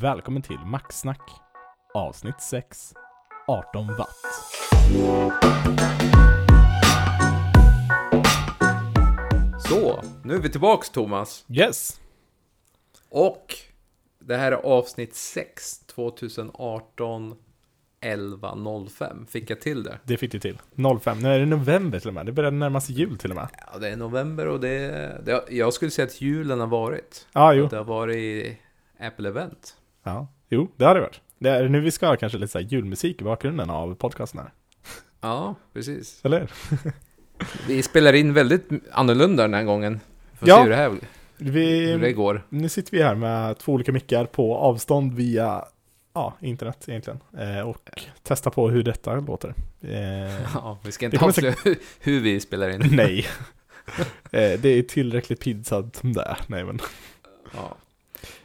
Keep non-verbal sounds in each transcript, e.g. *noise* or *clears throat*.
Välkommen till Maxsnack avsnitt 6 18 watt. Så, nu är vi tillbaks Thomas. Yes! Och det här är avsnitt 6, 2018 11.05. Fick jag till det? Det fick du till. 05. Nu är det november till och med. Det börjar närma sig jul till och med. Ja, det är november och det, det jag skulle säga att julen har varit. Ja, jo. Att det har varit Apple-event. Ja, jo, det har det varit. Det är nu vi ska ha kanske lite så julmusik i bakgrunden av podcasten här. Ja, precis. Eller? Vi spelar in väldigt annorlunda den här gången. Får Ja. se hur det här hur det Vi, går. nu sitter vi här med två olika mickar på avstånd via ja, internet egentligen. Eh, och testar på hur detta låter. Eh, *laughs* Ja, vi ska inte avslöja hur- hur vi spelar in. *laughs* nej. Eh, det är tillräckligt pinsamt som det är. Nej men. Ja.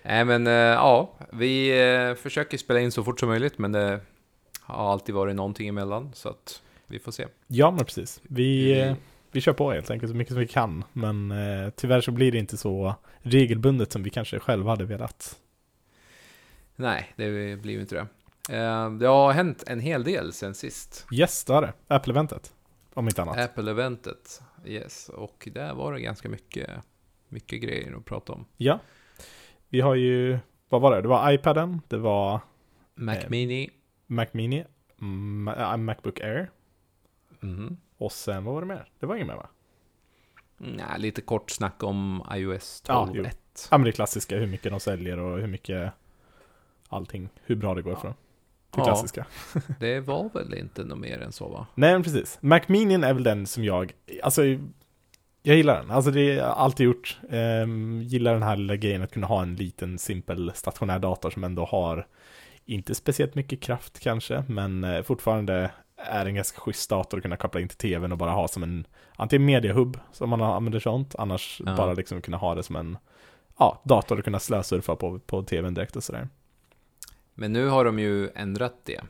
Nej men eh, ja, vi eh, försöker spela in så fort som möjligt men det har alltid varit någonting emellan så att vi får se. Ja men precis. Vi, Mm. vi kör på helt enkelt så mycket som vi kan. Men tyvärr så blir det inte så regelbundet som vi kanske själva hade velat. Nej, det blir ju inte det. Det har hänt en hel del sen sist. Yes, det har det. Apple-eventet. Om inte annat. Apple-eventet, yes. Och där var det ganska mycket, mycket grejer att prata om. Ja. Vi har ju, vad var det? Det var iPaden, det var Mac Eh, Mini. Mac Mini, Ma- äh, Macbook Air Mhm. och sen vad var det mer? Det var inget mer va? Nej, lite kort snack om iOS Ja, 12.1. jo. Ja men det klassiska, hur mycket de säljer och hur mycket allting, hur bra det går för dem. Det Ja. klassiska. det var väl inte något mer än så va? Nej men precis. Mac Mini är väl den som jag, alltså jag gillar den. Alltså det har jag alltid gjort. Ehm, gillar den här lilla grejen att kunna ha en liten simpel stationär dator som ändå har inte speciellt mycket kraft kanske, men eh, fortfarande är en ganska schysst dator att kunna koppla in till tvn och bara ha som en antingen mediahubb som man använder sånt, annars Ja. bara liksom kunna ha det som en ja, dator att kunna slösurfa på, på tvn direkt och sådär. Men nu har de ju ändrat det.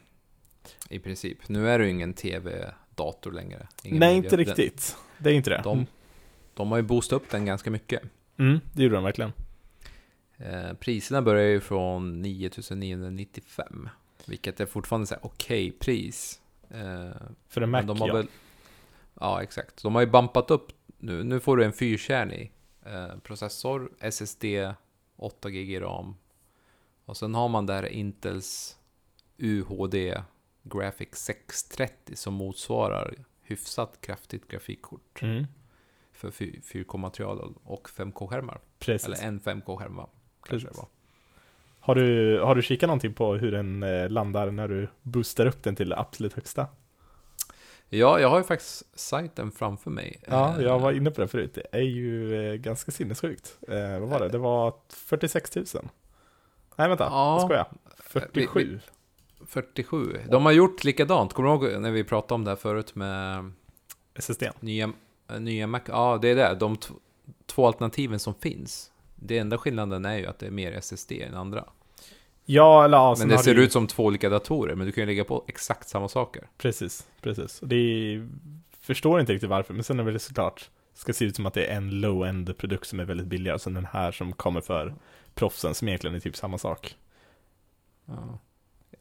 I princip. Nu är det ju ingen tv-dator längre. Ingen Nej, media- inte riktigt. Det är inte det. De, de har ju boostat upp den ganska mycket. Mm, det gjorde de verkligen. Eh, priserna börjar ju från 9995. Vilket är fortfarande så okej pris. Eh, För en Mac, de har ja. väl... Ja, exakt. De har ju bumpat upp nu. Nu får du en fyrkärnig eh, processor, SSD, 8 GB RAM. Och sen har man där Intels UHD Graphics 630 som motsvarar hyfsat kraftigt grafikkort Mm, för 4K-material och 5K-skärmar. precis. Eller en 5K-skärm va? Kanske det Precis. var. Har du, har du kikat någonting på hur den eh, landar när du boostar upp den till det absolut högsta? Ja, jag har ju faktiskt sajten framför mig. Ja, Eh, jag var inne på det förut. Det är ju eh, ganska sinnessjukt. Eh, vad var det? Det var 46 000. Nej, vänta. Ja. Jag skojar. Vi- 47. 47. De har gjort likadant. Kommer du ihåg när vi pratade om det här förut med SSD. nya, nya Mac? Ja, det är det. De två alternativen som finns. Det enda skillnaden är ju att det är mer SSD än andra. Ja, eller ja, sen Men det ser du- ut som två olika datorer, men du kan ju lägga på exakt samma saker. Precis, precis. Och det är, förstår inte riktigt varför, men sen är det såklart ska se ut som att det är en low-end produkt som är väldigt billigare, som den här som kommer för proffsen, som egentligen är typ samma sak. Ja.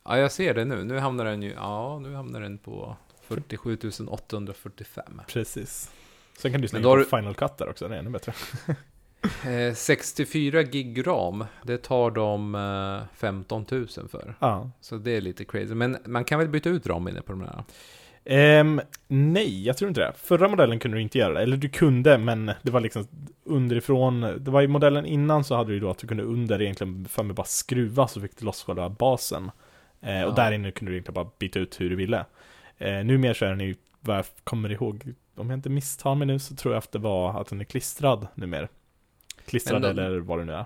ja, jag ser det nu. Nu hamnar den ju, ja, nu hamnar den på 47 845. Precis. Sen kan du slänga på du- Final Cut där också, det är ännu bättre. *laughs* Eh, 64 gig ram, det tar de eh, 15 000 för. Ja. Så det är lite crazy. Men man kan väl byta ut ramminne på de här? Ehm, nej, jag tror inte det. Förra modellen kunde du inte göra det. Eller du kunde, men det var liksom underifrån. Det var i modellen innan så hade du då att du kunde under egentligen för mig bara skruva så fick du loss själva basen. Eh, och Ja. där inne kunde du egentligen bara byta ut hur du ville. Eh, numera så är den ju, vad jag kommer ihåg, om jag inte misstar mig nu så tror jag att det var att den är klistrad numera. Klistrad de- eller vad det nu är.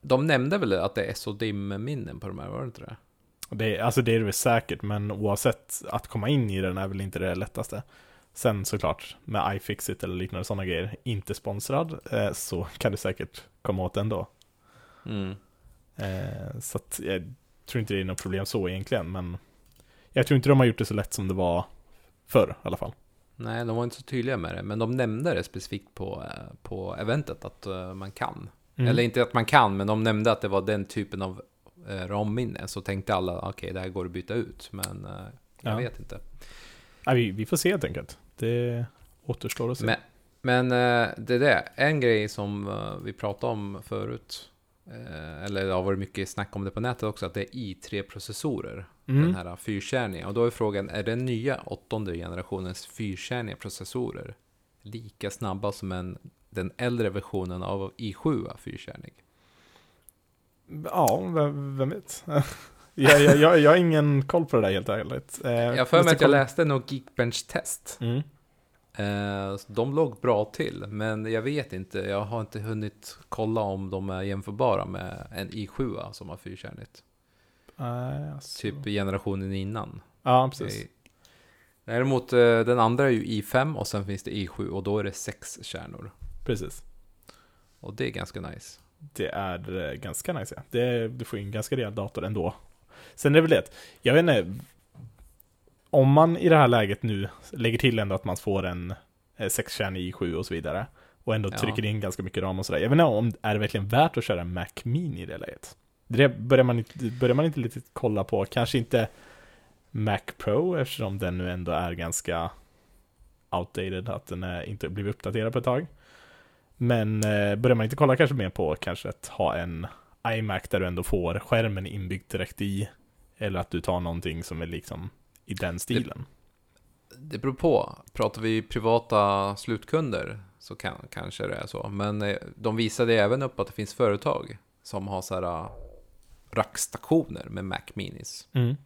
De nämnde väl att det är SODIM-minnen på de här, var det inte det? Det, är- alltså det är det väl säkert, men oavsett att komma in i den är väl inte det lättaste. Sen såklart, med iFixit eller liknande sådana grejer, inte sponsrad, eh, så kan du säkert komma åt den då. Mm. Eh, så att jag tror inte det är något problem så egentligen, men jag tror inte de har gjort det så lätt som det var förr i alla fall. Nej, de var inte så tydliga med det, men de nämnde det specifikt på, eh, på eventet att eh, man kan. Mm. Eller inte att man kan, men de nämnde att det var den typen av eh, RAM-minne så tänkte alla okej, det här går att byta ut. Men jag Ja. vet inte. Nej, vi, vi får se helt enkelt. Det återstår att se. Men, men det är det. En grej som vi pratade om förut, eller det har varit mycket snack om det på nätet också, att det är i3-processorer. Mm. Den här fyrkärniga. Och då är frågan, är den nya åttonde generationens fyrkärniga processorer lika snabba som en, den äldre versionen av i7 fyrkärnig? Ja, vem, vem vet? *laughs* jag, jag, jag, jag har ingen koll på det där helt ärligt. Eh, Jag för mig att jag läste något Geekbench-test. Mm. Eh, så de låg bra till, men jag vet inte. Jag har inte hunnit kolla om de är jämförbara med en i7 som har fyrkärnigt. Alltså. Typ generationen innan. Ja, precis. Däremot eh, den andra är ju i5 och sen finns det i7 och då är det sex kärnor. precis. Och det är ganska nice. Det är eh, ganska nice, ja. Det, du får ju en ganska rejäl dator ändå. Sen är det väl det, jag vet inte, om man i det här läget nu lägger till ändå att man får en eh, sexkärnig i7 och så vidare, och ändå Ja. trycker in ganska mycket ram och sådär. Jag vet inte om, är det verkligen värt att köra en Mac Mini i det läget? Det börjar man inte, börjar man inte lite kolla på, kanske inte Mac Pro eftersom den nu ändå är ganska outdated, att den är inte blivit uppdaterad på ett tag. Men eh, börjar man inte kolla kanske mer på kanske att ha en iMac där du ändå får skärmen inbyggd direkt i, eller att du tar någonting som är liksom i den stilen. Det beror på. Pratar vi privata slutkunder så kan, kanske det är så. Men eh, de visade även upp att det finns företag som har så här eh, rackstationer med Mac Minis. Mm.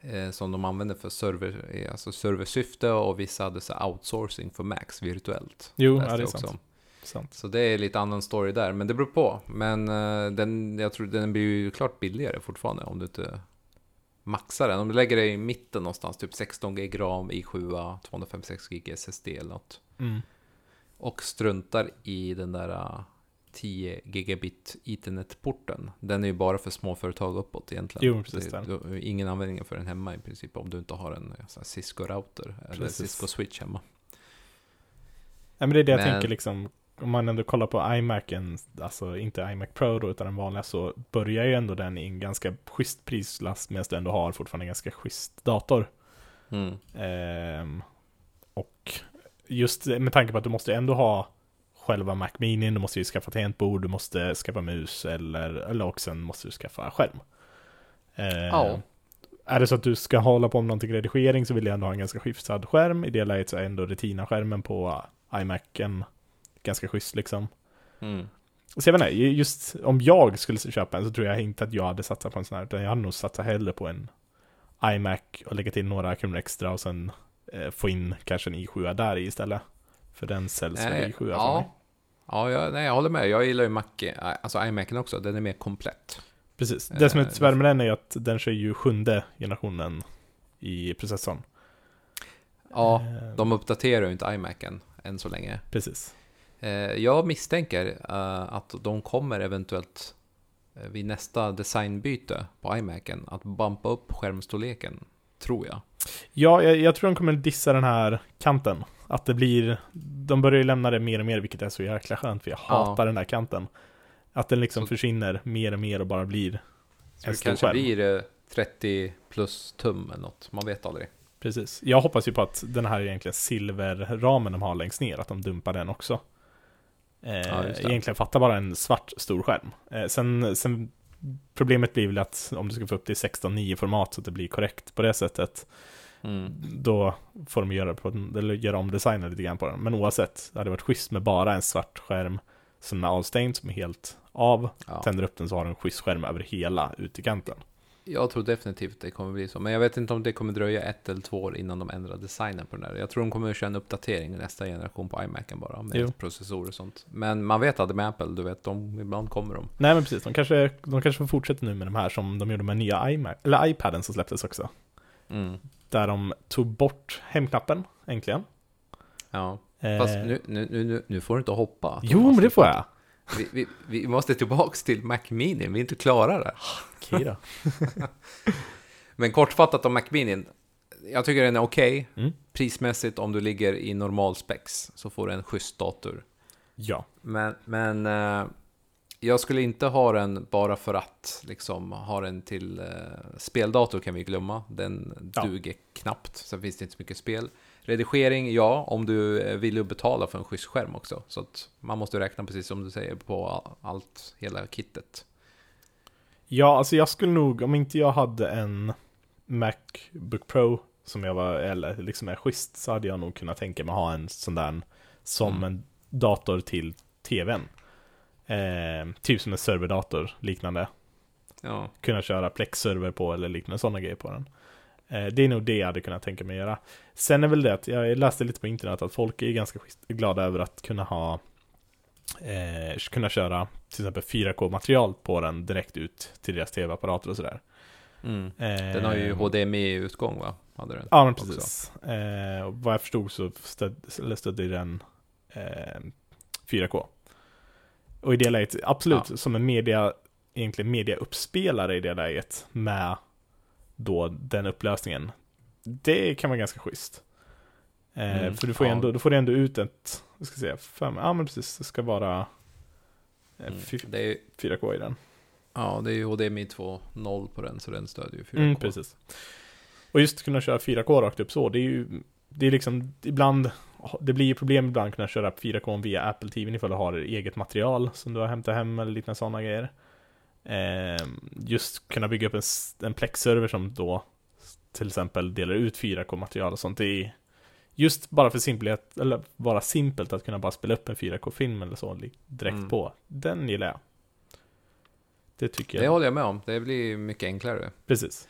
Eh, som de använder för server, alltså serversyfte och vissa hade så outsourcing för Macs virtuellt. Jo, ja, det är också sant. Så det är lite annan story där, men det beror på. Men eh, den, jag tror den blir ju klart billigare fortfarande om du inte maxar den. Om du lägger det i mitten någonstans, typ 16 gig ram i 7 256 gig SSD eller något. Mm. Och struntar i den där eh, 10 gigabit ethernet-porten. Den är ju bara för småföretag uppåt egentligen. Jo, precis det, du har ingen användning för den hemma i princip om du inte har en här Cisco-router eller. Cisco-switch hemma. Nej, men det är det jag Men- tänker liksom, om man ändå kollar på iMacen, alltså inte iMac Pro då, utan den vanliga, så börjar ju ändå den i en ganska schysst prislass, medan du ändå har fortfarande en ganska schysst dator. Mm. Ehm, och just med tanke på att du måste ändå ha själva Mac Mini, du måste ju skaffa tangentbord, du måste skaffa mus eller, eller och sen måste du skaffa skärm. Ehm, Ja. Är det så att du ska hålla på med någonting redigering så vill jag ändå ha en ganska hyfsad skärm. I det läget så är ändå Retina-skärmen på iMacen ganska schysst liksom. Mm. Så jag vet inte, just om jag skulle köpa en så tror jag inte att jag hade satsat på en sån här, utan jag hade nog satsat hellre på en iMac och lägga till några kronor extra och sen eh, få in kanske en i7 där i istället. För den säljs väl Nej, i 7 för mig. ja. Ja, jag, nej, jag håller med. Jag gillar ju Mac, eh, alltså iMacen också. Den är mer komplett. Precis. Det som är Eh, tyvärr med den är att den kör ju sjunde generationen i processorn. Ja, Eh, de uppdaterar ju inte iMacen än så länge. Precis. Eh, jag misstänker eh, att de kommer eventuellt eh, vid nästa designbyte på iMacen att bumpa upp skärmstorleken, tror jag. Ja, jag, jag tror de kommer dissa den här kanten. Att det blir, de börjar ju lämna det mer och mer, vilket är så jäkla skönt, för jag Ja. hatar den där kanten. Att den liksom Så- försvinner mer och mer och bara blir Så en det stor kanske skärm. blir eh, 30 plus tum eller något, man vet aldrig. Precis. Jag hoppas ju på att den här egentligen silverramen de har längst ner, att de dumpar den också. Eh, Ja, egentligen fattar bara en svart stor skärm. Eh, sen, sen problemet blir väl att om du ska få upp det i 16.9 format så att det blir korrekt på det sättet, Mm. då får de göra, på, eller göra om designen lite grann på den. Men oavsett, det hade varit schysst med bara en svart skärm som är avstängd, som är helt av. Ja. Tänder upp den så har du en schysst skärm över hela utekanten. Jag tror definitivt det kommer bli så, men jag vet inte om det kommer dröja ett eller två år innan de ändrar designen på den där. Jag tror de kommer att köra en uppdatering i nästa generation på iMacen bara, med Jo. processorer och sånt. Men man vet aldrig med Apple, du vet, de, ibland kommer de. Nej men precis, de kanske, de kanske får fortsätta nu med de här som de gjorde med nya iMac, eller iPaden som släpptes också. Mm. Där de tog bort hemknappen, äntligen. Ja, Eh, fast nu, nu, nu, nu- nu får du inte hoppa. Jo, men det får jag. Vi, vi, vi måste tillbaks till Mac Mini, vi är inte klara där. Okej då. *laughs* Men kortfattat om Mac Mini. Jag tycker den är okej. Mm. Prismässigt, om du ligger i normal specs, så får du en schysst dator. Ja. Men, men eh, jag skulle inte ha den bara för att liksom ha den till eh, speldator kan vi glömma. Den Ja. duger knappt, sen finns det inte så mycket spel. Redigering, ja, om du vill ju betala för en schysst skärm också. Så att man måste räkna precis som du säger på allt, hela kittet. Ja, alltså jag skulle nog, om inte jag hade en Macbook Pro som jag var, eller liksom är schysst, så hade jag nog kunnat tänka mig ha en sån där som Mm. en dator till tvn. Eh, typ som en serverdator liknande. Ja, Kunna köra Plex-server på eller liknande sådana grejer på den. Eh, det är nog det jag hade kunnat tänka mig göra. Sen är väl det att jag läste lite på internet att folk är ganska glada över att kunna ha eh, kunna köra till exempel 4K-material på den direkt ut till deras tv-apparater och sådär. mm. Eh, den har ju HDMI-utgång va? Hade den. Ja, men precis. Eh, vad jag förstod så stöd, stödde den eh, 4K. Och i det läget, absolut, som en media, egentligen mediauppspelare i det läget med då den upplösningen. Det kan vara ganska schysst. Eh, Mm, för du får, ja. ändå, du får ändå ut ett, vad ska jag säga, fem, ja men precis, det ska vara eh, Mm. fy- Det är, ju- 4K i den. ja, det är ju HDMI 2.0 på den, så den stödjer ju 4K. Mm, precis. Och just kunna köra 4K rakt upp så, det är ju, det är liksom, ibland, det blir ju problem ibland att kunna köra 4K via Apple TV ifall du har eget material som du har hämtat hem eller liknande sådana grejer. Eh, just kunna bygga upp en, en Plex-server som då till exempel delar ut 4K-material och sånt. Det är just bara för simpelhet, eller bara simpelt att kunna bara spela upp en 4K-film eller så direkt Mm. på. Den gillar jag. Det tycker Det jag. håller jag med om. Det blir mycket enklare. Precis.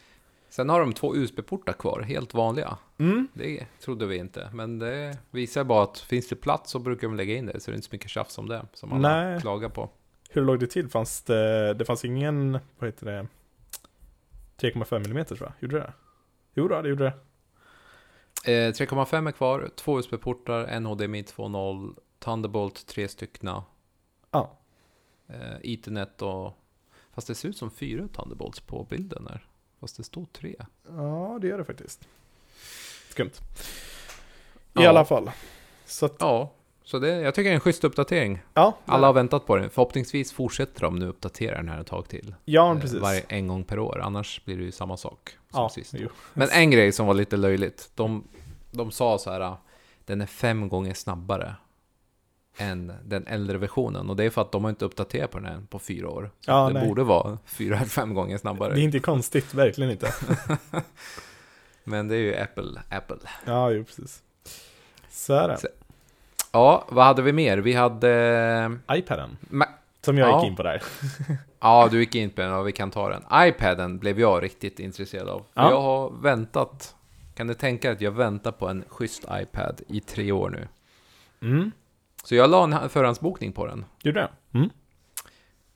Sen har de två USB-portar kvar, helt vanliga. Mm. Det trodde vi inte, men det visar bara att finns det plats så brukar de lägga in det, så det är inte så mycket tjafs om det, som alla Nej. klagar på. Hur låg det till? Fanns det, det fanns ingen, vad heter det, 3,5 mm tror jag, gjorde det? Jo då, det gjorde det. Eh, 3,5 är kvar, två USB-portar, en HDMI 2.0, Thunderbolt tre styckna, Ja. eh, Ethernet och... Fast det ser ut som fyra Thunderbolts på bilden här. Fast det står tre. Ja, det gör det faktiskt. Skumt. I Ja. alla fall. Så att, Ja, så det, jag tycker det är en schysst uppdatering. ja. Alla har väntat på den. Förhoppningsvis fortsätter de nu uppdatera den här ett tag till. Ja, Eh, precis. Varje, en gång per år, annars blir det ju samma sak som ja, sist. jo. Men en grej som var lite löjligt. De, de sa så här, den är fem gånger snabbare än den äldre versionen. Och det är för att de har inte uppdaterat på den här på fyra år. Så Ja, den nej. borde vara fyra fem gånger snabbare. Det är inte konstigt, verkligen inte. *laughs* Men det är ju Apple, Apple. Ja, jo, precis. Så är det. Så- Ja, vad hade vi mer? Vi hade... iPaden, Ma- som jag Ja. gick in på där. *laughs* Ja, du gick in på den, ja, vi kan ta den. iPaden blev jag riktigt intresserad av. Ja. Jag har väntat, kan du tänka dig att jag väntar på en schysst iPad i tre år nu? Mm, Så jag la en förhandsbokning på den. gjorde det? Mm.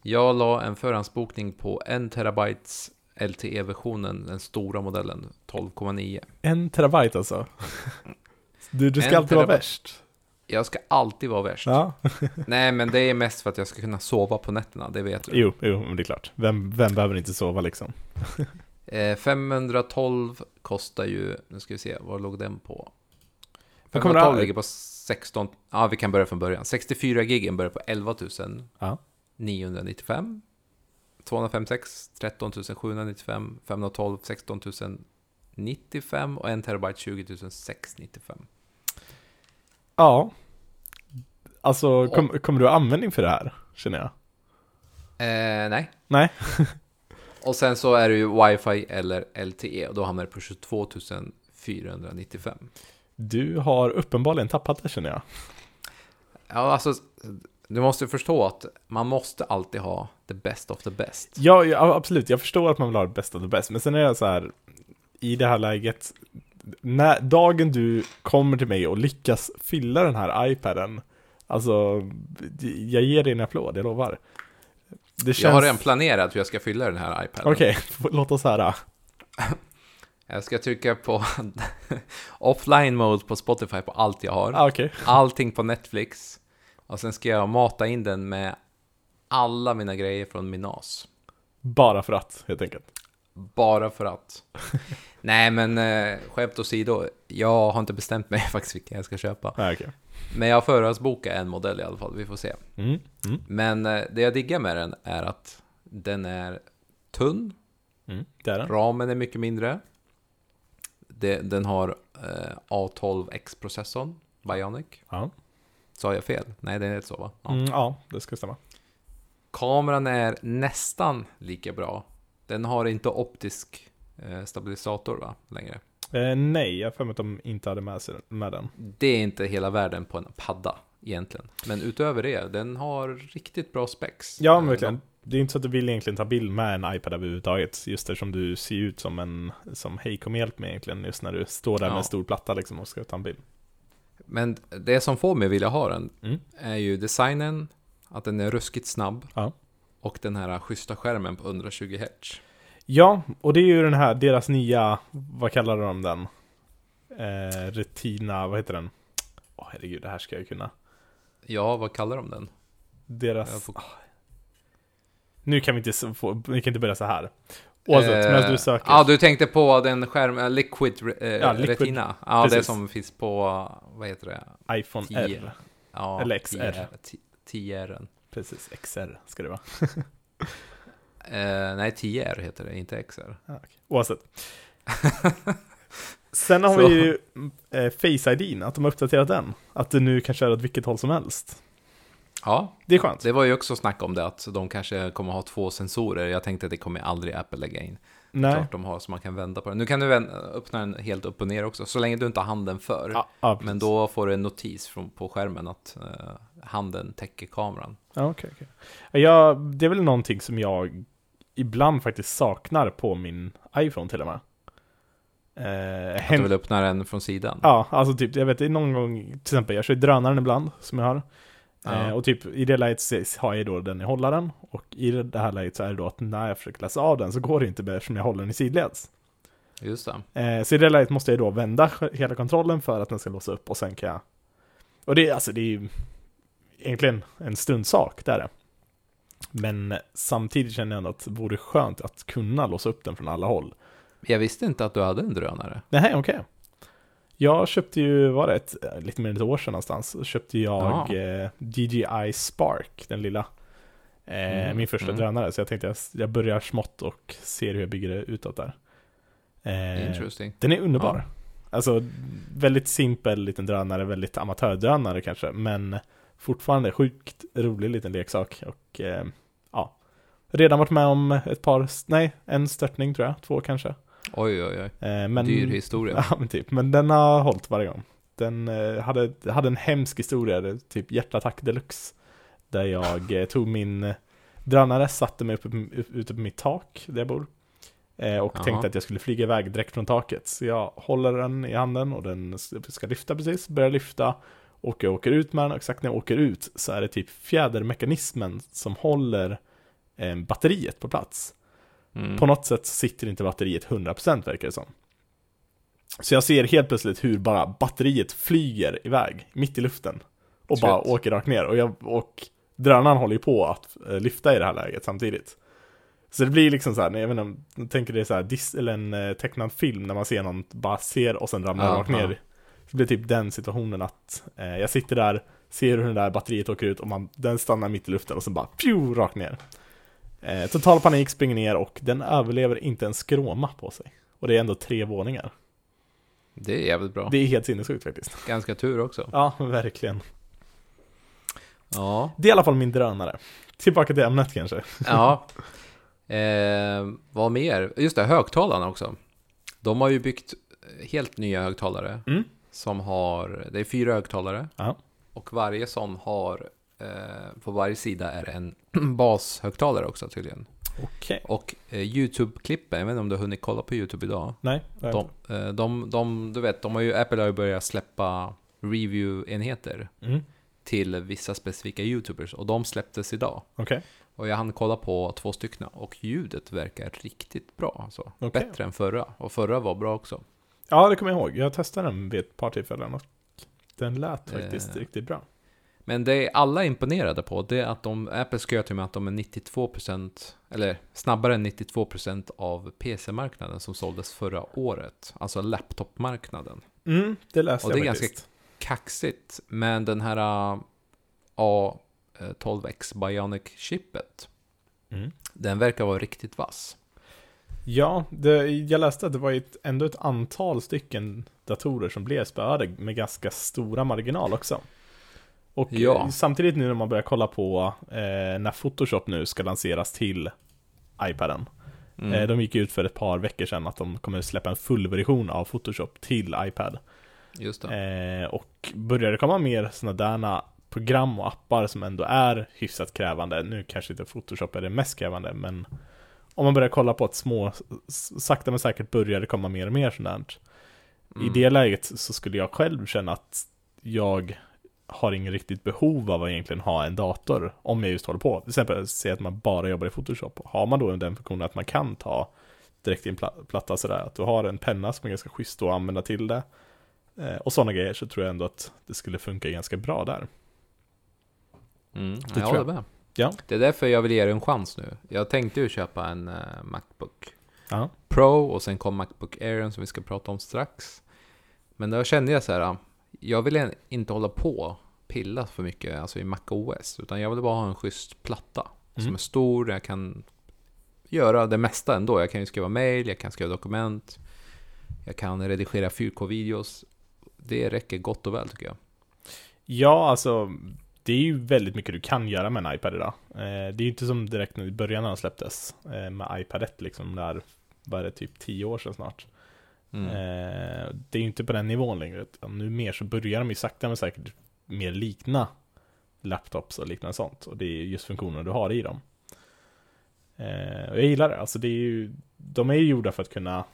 Jag la en förhandsbokning på en terabytes LTE-versionen, den stora modellen, 12,9. En terabyte alltså. Du, du ska En alltid vara värst. Jag ska alltid vara värst. Ja, *laughs* Nej, men det är mest för att jag ska kunna sova på nätterna, det vet du. jo, jo, men det är klart. Vem, vem behöver inte sova liksom? *laughs* Eh, 512 kostar ju, nu ska vi se, vad låg den på? Vad kommer 512 det- ligger på 16, ja vi kan börja från början. 64 gigen börjar på 11 Ja. 995. 256 13 795. 512 16 095 och 1 terabyte 20 695. Ja. Alltså, kom, kommer du ha användning för det här? Känner jag. Eh, nej. Nej. *laughs* Och sen så är det ju wifi eller LTE och då hamnar det på 22 495. Du har uppenbarligen tappat det känner jag. Ja, alltså, du måste förstå att man måste alltid ha the best of the best. Ja, ja, absolut. Jag förstår att man vill ha det bästa av det bästa. Men sen är det så här, i det här läget, när, dagen du kommer till mig och lyckas fylla den här iPaden, alltså, jag ger dig en applåd, jag lovar. Känns... Jag har redan planerat hur jag ska fylla den här iPaden. Okej, *laughs* låt oss höra. *laughs* Jag ska trycka på *laughs* offline mode på Spotify på allt jag har. Ah, Okej. Allting på Netflix. Och sen ska jag mata in den med alla mina grejer från min NAS. Bara för att, helt enkelt. Bara för att. *laughs* Nej, men eh, skämt åsido. Jag har inte bestämt mig *laughs* faktiskt vilken jag ska köpa. Nej, okej. Men jag har förhandsbokat en modell i alla fall, vi får se. Mm. Mm. Men eh, det jag diggar med den är att den är tunn, Mm. Det är den. ramen är mycket mindre. Det, den har eh, A12X-processorn, Bionic. Ja. Sa jag fel? Nej, det är så va? Ja. Mm, ja, det ska stämma. Kameran är nästan lika bra. Den har inte optisk eh, stabilisator va, längre. Eh, nej, jag har för mig att de inte hade med, sig, med den. Det är inte hela världen på en padda egentligen. Men utöver det, den har riktigt bra specs. Ja, Eh, men verkligen. Det är inte så att du vill egentligen ta bild med en iPad överhuvudtaget. Just eftersom du ser ut som en som hej kom hjälp med egentligen. Just när du står där med Ja. en stor platta liksom och ska ta en bild. Men det som får mig vilja ha den Mm. är ju designen, att den är ruskigt snabb Ja. Och den här schyssta skärmen på 120 Hz. Ja, och det är ju den här, deras nya, vad kallar de den? Eh, retina, vad heter den? Åh herregud, det här ska jag kunna. Ja, vad kallar de den? Deras... Får- Ah. Nu kan vi inte, få, vi kan inte börja så här. Oavsett, Eh, medan du söker. Ja, du tänkte på den skärm, eh, Liquid, eh, Ja, Liquid, Retina. Ja, det precis. som finns på, vad heter det? iPhone 10. R. Ja, Eller XR. 10R. Precis, XR ska det vara. *laughs* Eh, nej, 10R heter det, inte XR. Ja, okej. Oavsett. *laughs* Sen har Så. vi ju eh, Face ID, att de har uppdaterat den. Att du nu kan köra åt vilket håll som helst. Ja, Det är skönt. det var ju också snack om det, att de kanske kommer ha två sensorer. Jag tänkte att det kommer aldrig Apple lägga in. Nej. Klart de har så man kan vända på den. Nu kan du öppna den helt upp och ner också, så länge du inte har handen för. Ja, ja, Men då får du en notis från, på skärmen att eh, handen täcker kameran. Ja, okej, okej. Ja, det är väl någonting som jag ibland faktiskt saknar på min iPhone till och med. Eh, Att du vill öppna den från sidan. Ja, alltså typ, jag vet, det är någon gång, till exempel, jag kör drönaren ibland, som jag har. Ja. Eh, och typ, i det läget har jag då den i hållaren, och i det här läget så är det då att när jag försöker läsa av den så går det inte eftersom jag håller den i sidleds. Just det. Eh, så i det läget måste jag då vända hela kontrollen för att den ska låsa upp och sen kan jag... Och det alltså, det är ju egentligen en stundsak, det är det. Men samtidigt känner jag ändå att det vore skönt att kunna låsa upp den från alla håll. Jag visste inte att du hade en drönare. Nej, okej. Jag köpte ju, var det ett, lite mer än ett år sedan någonstans, så köpte jag eh, DJI Spark, den lilla. Eh, Mm, Min första mm. drönare, så jag tänkte jag, jag börjar smått och ser hur jag bygger det utåt där. Eh, Interesting. den är underbar. Alltså, väldigt simpel liten drönare, väldigt amatördrönare kanske, men fortfarande sjukt rolig liten leksak. Och eh, ja, redan varit med om ett par, nej, en störtning tror jag, två kanske. Oj, oj, oj. Eh, men, Dyr historia. *laughs* Ja, men typ. Men den har hållit varje gång. Den eh, hade, hade en hemsk historia, typ hjärtattack deluxe. Där jag eh, tog min eh, drönare, satte mig uppe, upp, ute på mitt tak där jag bor. Eh, och Jaha. tänkte att jag skulle flyga iväg direkt från taket. Så jag håller den i handen och den ska lyfta precis, börjar lyfta. Och jag åker ut med den och exakt när jag åker ut så är det typ fjädermekanismen som håller eh, batteriet på plats. Mm. På något sätt sitter inte batteriet 100% verkar det som. Så jag ser helt plötsligt hur bara batteriet flyger iväg mitt i luften. Och bara Shit. åker rakt ner. Och, jag, och drönaren håller ju på att eh, lyfta i det här läget samtidigt. Så det blir liksom så här, jag vet inte, tänker det är så här, dis, eller en eh, tecknad film när man ser någon bara ser och sen ramlar Ja, rakt ner. ja. Det blir typ den situationen att eh, jag sitter där, ser hur det där batteriet åker ut och man, den stannar mitt i luften och sen bara pju, rakt ner. Eh, total panik, springer ner och den överlever inte en skråma på sig. Och det är ändå tre våningar. Det är jävligt bra. Det är helt sinnessjukt faktiskt. Ganska tur också. Ja, verkligen. Ja. Det är i alla fall min drönare. Tillbaka till ämnet kanske. Ja. *laughs* Eh, vad mer? Just det, högtalarna också. De har ju byggt helt nya högtalare. Mm. Som har, det är fyra högtalare. Ja. Och varje sån har, eh, på varje sida är det en *clears throat* bashögtalare också tydligen. Okej. Och eh, YouTube-klippen, jag vet inte om du har hunnit kolla på YouTube idag. Nej, det har jag De, eh, de, de, du vet, de har ju, Apple har ju börjat släppa review-enheter. Mm. till vissa specifika YouTubers. Och de släpptes idag. Okej. Och jag hann kolla på två stycken och ljudet verkar riktigt bra. Alltså. Okej. Bättre än förra. Och förra var bra också. Ja, det kommer jag ihåg. Jag testade den vid ett par tillfällen och den lät faktiskt Eh. riktigt bra. Men det alla är imponerade på, det är att de, Apple skröt med att de är 92%, eller snabbare än 92% av PC-marknaden som såldes förra året. Alltså laptopmarknaden. Mm, det läste Och det är jag ganska faktiskt. Kaxigt, men den här uh, A12X Bionic-chippet, Mm. den verkar vara riktigt vass. Ja, det, jag läste att det var ett, ändå ett antal stycken datorer som blev spöade med ganska stora marginal också. Och Ja. eh, samtidigt nu när man börjar kolla på eh, när Photoshop nu ska lanseras till iPaden. Mm. Eh, de gick ut för ett par veckor sedan att de kommer släppa en fullversion av Photoshop till iPad. Just det. Eh, och börjar det komma mer sådana där program och appar som ändå är hyfsat krävande, nu kanske inte Photoshop är det mest krävande, men om man börjar kolla på att små, sakta men säkert börjar det komma mer och mer sådant. I Mm. det läget så skulle jag själv känna att jag har ingen riktigt behov av att egentligen ha en dator om jag just håller på. Till exempel, säg att man bara jobbar i Photoshop. Har man då den funktionen att man kan ta direkt i en pla- platta sådär, att du har en penna som är ganska schysst att använda till det. Eh, och sådana grejer så tror jag ändå att det skulle funka ganska bra där. Mm, Det jag tror håller jag. med. Ja. Det är därför jag vill ge det en chans nu. Jag tänkte ju köpa en eh, Macbook Ja. Pro och sen kom Macbook Air som vi ska prata om strax. Men då kände jag så här, jag vill inte hålla på och pilla för mycket alltså i Mac OS, utan jag vill bara ha en schysst platta som Mm. är stor, jag kan göra det mesta ändå. Jag kan ju skriva mail, jag kan skriva dokument, jag kan redigera 4K-videos. Det räcker gott och väl tycker jag. Ja, alltså det är ju väldigt mycket du kan göra med en iPad idag. Eh, det är ju inte som direkt i början när den släpptes eh, med iPad 1 liksom, där var det typ 10 år sedan snart. Mm. Eh, det är ju inte på den nivån längre, utan nu mer så börjar de ju sakta men säkert mer likna laptops och liknande sånt. Och det är just funktioner du har i dem. Och jag gillar det, alltså det är ju, de är ju gjorda för att kunna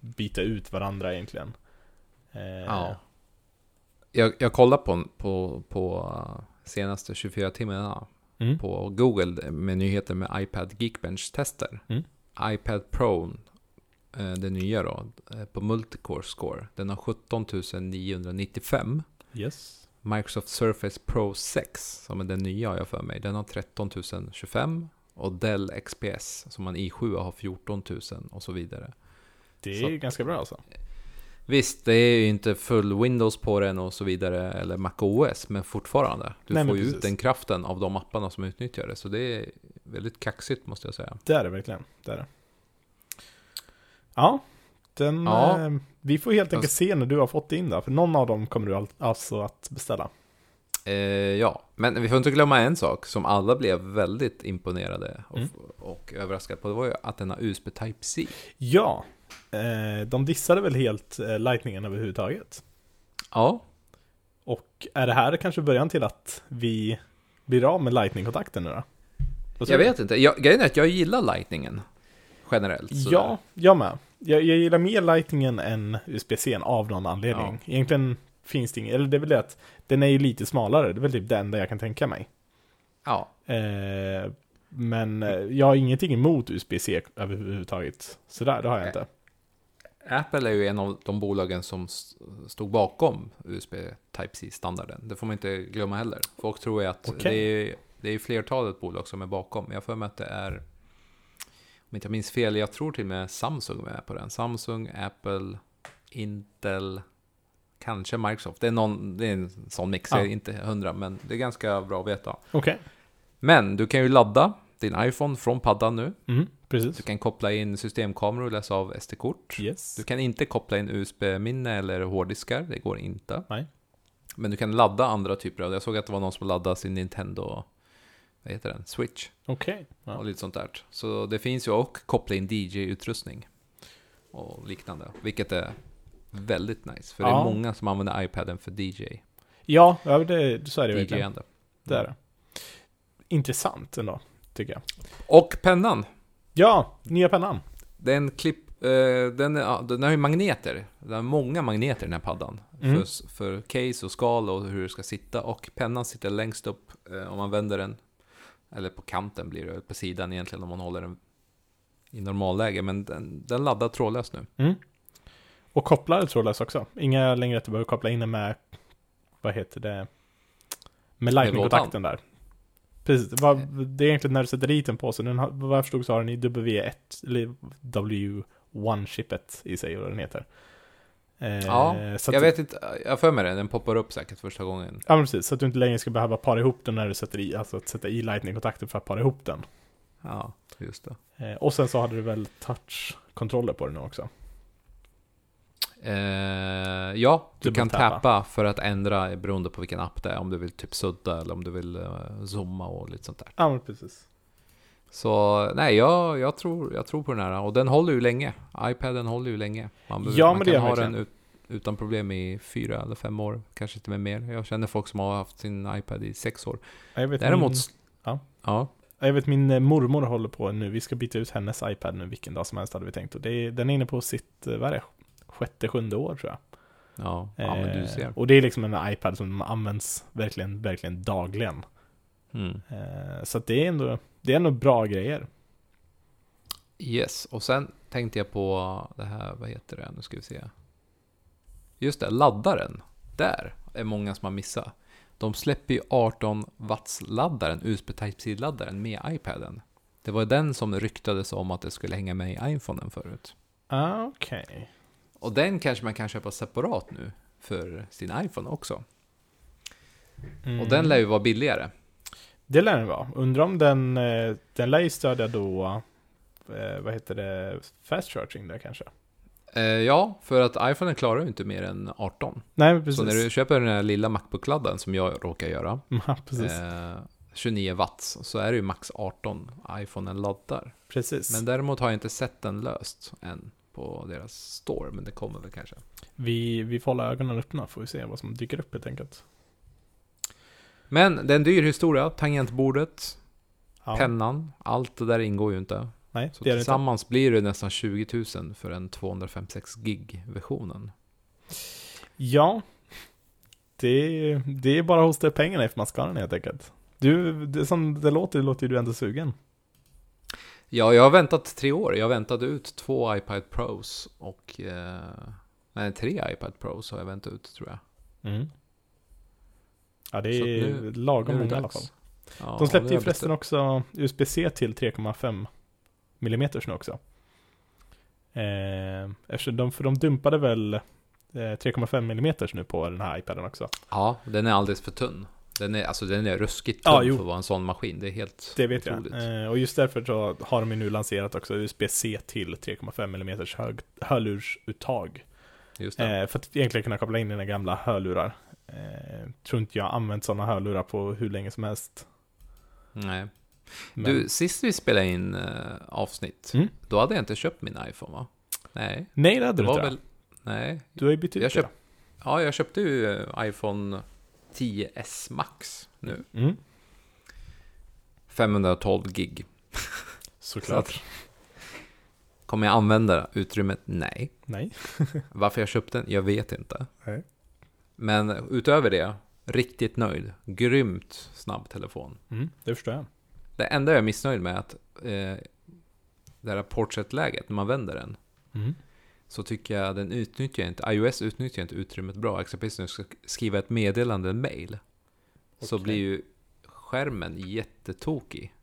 byta ut varandra egentligen. Ja. Jag, jag kollar på, på, på senaste 24 timmarna Mm. på Google med nyheter med iPad Geekbench-tester. Mm. iPad Pro, eh, det nya då, eh, på Multicore Score, den har 17 995. Yes. Microsoft Surface Pro 6, som är den nya har jag för mig, den har 13 025. Och Dell XPS, som man i7 har 14 000 och så vidare. Det är Så- ganska bra alltså. Visst, det är ju inte full Windows på den och så vidare, eller Mac OS, men fortfarande. Du Nej, får ju ut precis. den kraften av de apparna som utnyttjar det, så det är väldigt kaxigt måste jag säga. Det är det verkligen. Det är det. Ja, den, Ja. Eh, vi får helt enkelt Fast- se när du har fått in det. För någon av dem kommer du al- alltså att beställa. Eh, ja, men vi får inte glömma en sak som alla blev väldigt imponerade och, Mm. och överraskade på. Det var ju att den har USB Type-C. Ja, eh, de dissade väl helt eh, Lightningen överhuvudtaget. Ja, Och är det här kanske början till att vi blir av med Lightning-kontakten nu då? Jag vet inte. Jag, grejen är att jag gillar Lightningen generellt. sådär. Ja, jag med. Jag, jag gillar mer Lightningen än USB-C av någon anledning. Egentligen finns det inget, eller det är väl det att den är ju lite smalare. Det är väl typ det enda jag kan tänka mig. Ja, Eh, men eh, jag har ingenting emot USB-C överhuvudtaget. Sådär, det har jag Nej. inte. Apple är ju en av de bolagen som stod bakom USB Type-C-standarden. Det får man inte glömma heller. Folk tror ju att Okej. det, är, det är flertalet bolag som är bakom. Jag för mig att det är, om inte jag minns fel, jag tror till och med Samsung är på den. Samsung, Apple, Intel, kanske Microsoft. Det är, någon, det är en sån mix, Ja. inte hundra, men det är ganska bra att veta. Okej. Men du kan ju ladda din iPhone från paddan nu. Mm, precis. Du kan koppla in systemkameror och läsa av SD-kort. Yes. Du kan inte koppla in USB-minne eller hårddiskar, det går inte. Nej. Men du kan ladda andra typer av, jag såg att det var någon som laddade sin Nintendo, vad heter den, Switch Okej. Ja. och lite sånt där. Så det finns ju och koppla in DJ-utrustning och liknande, vilket är väldigt nice. För det Ja. är många som använder iPaden för DJ, Ja, det, så är det verkligen. Det är det. Intressant ändå, tycker jag. Och pennan, Ja, nya pennan. den klipp, eh, den, ja, den har ju magneter. Den har många magneter den här paddan. Mm. För, för case och skal och hur det ska sitta. Och pennan sitter längst upp eh, om man vänder den. Eller på kanten blir det, på sidan egentligen om man håller den i normalläge. Men den, den laddar trådlöst nu. Mm. Och kopplar trådlös också. Inga längre att du behöver koppla in den med, vad heter det, Med lightning-kontakten där. Precis, det, var, det är egentligen när du sätter dit den på så den har, vad jag förstod så har den i W1, eller W1-chippet i sig, vad den heter. Eh, ja, jag vet inte, jag för mig det, den poppar upp säkert första gången. Ja, men precis, så att du inte längre ska behöva para ihop den när du sätter i, alltså att sätta i lightning-kontakten för att para ihop den. Ja, just det. Eh, och sen så hade du väl touch-kontroller på den också? Eh, ja, du, du kan tappa för att ändra beroende på vilken app det är. Om du vill typ sudda eller om du vill uh, zooma och lite sånt där. Ja, men precis. Så nej, jag, jag, tror, jag tror på den här. Och den håller ju länge. iPaden håller ju länge. Man, ja, man men kan det ha den ut, utan problem i fyra eller fem år. Kanske inte med mer. Jag känner folk som har haft sin iPad i sex år. Jag vet Däremot... Min, ja. ja. Jag vet min eh, mormor håller på nu. Vi ska byta ut hennes iPad nu vilken dag som helst hade vi tänkt. Och det den är inne på sitt, vad är det, sjätte, sjunde år tror jag. Ja, ja men du ser. Eh, och det är liksom en iPad som används verkligen, verkligen dagligen. Mm. Eh, så det är ändå, det är ändå bra grejer. Yes, och sen tänkte jag på det här, vad heter det, nu ska vi se. Just det, laddaren. Där är många som har missat. De släpper ju 18 watts laddaren, USB Type-C-laddaren med iPaden. Det var den som ryktades om att det skulle hänga med i iPhonen förut. Ah, okej. Okay. Och den kanske man kan köpa separat nu för sin iPhone också. Mm. Och den lär ju vara billigare. Det lär den vara. Undrar om den, eh, den lär ju stödja då, eh, vad heter det, fast charging där kanske? Eh, ja, för att iPhone klarar ju inte mer än 18. Nej, precis. Så när du köper den här lilla Macbook-ladden som jag råkar göra, *laughs* ja, precis. 29 watts, så är det ju max 18 iPhonen laddar. Precis. Men däremot har jag inte sett den löst än på deras store, men det kommer väl kanske. Vi, vi får hålla ögonen öppna, får vi se vad som dyker upp helt enkelt. Men det är en dyr historia, tangentbordet, Ja. pennan, allt det där ingår ju inte. Nej, Så det inte. tillsammans blir det nästan 20 000 för en 256 gig-versionen. Ja. Det, det är bara hos det pengarna för man ska ha den helt enkelt. Du, det som det låter, låter ju du ändå sugen. Ja, jag har väntat tre år. Jag väntade ut två iPad Pros och... Eh, nej, tre iPad Pros har jag väntat ut tror jag. Mm. Ja, det är nu- lagom många i alla fall. Ja, De släppte ju förresten också USB-C till 3,5 mm nu också. Eh, eftersom de, för de dumpade väl eh, 3,5 mm nu på den här iPaden också. Ja, den är alldeles för tunn. Den är, alltså, den är ruskigt Ja, tunn jo. för att vara en sån maskin. Det är helt Det vet otroligt. jag. Eh, och just därför så har de ju nu lanserat också USB-C till 3,5 mm hög, hörlursuttag. Just det. Eh, för att egentligen kunna koppla in dina gamla hörlurar. Eh, tror inte jag använt sådana hörlurar på hur länge som helst. Nej. Men, Du, sist vi spelade in avsnitt, Mm. då hade jag inte köpt min iPhone va? Nej, nej, det hade det du var inte. väl... Nej. Du har ju bytt ut Jag det. köpt- Ja, jag köpte ju iPhone 10s Max nu. Mm. 512 gig. *laughs* Såklart. Kommer jag använda utrymmet? Nej. Nej. *laughs* Varför jag köpte den? Jag vet inte. Nej. Men utöver det, riktigt nöjd. Grymt snabb telefon. Mm, det förstår jag. Det enda jag är missnöjd med är att eh, det här portrait-läget, när man vänder den, Mm. Så tycker jag den utnyttjar inte, iOS utnyttjar inte utrymmet bra. Exempelvis när du ska skriva ett meddelande, en mail, så Okej. blir ju skärmen jättetokig.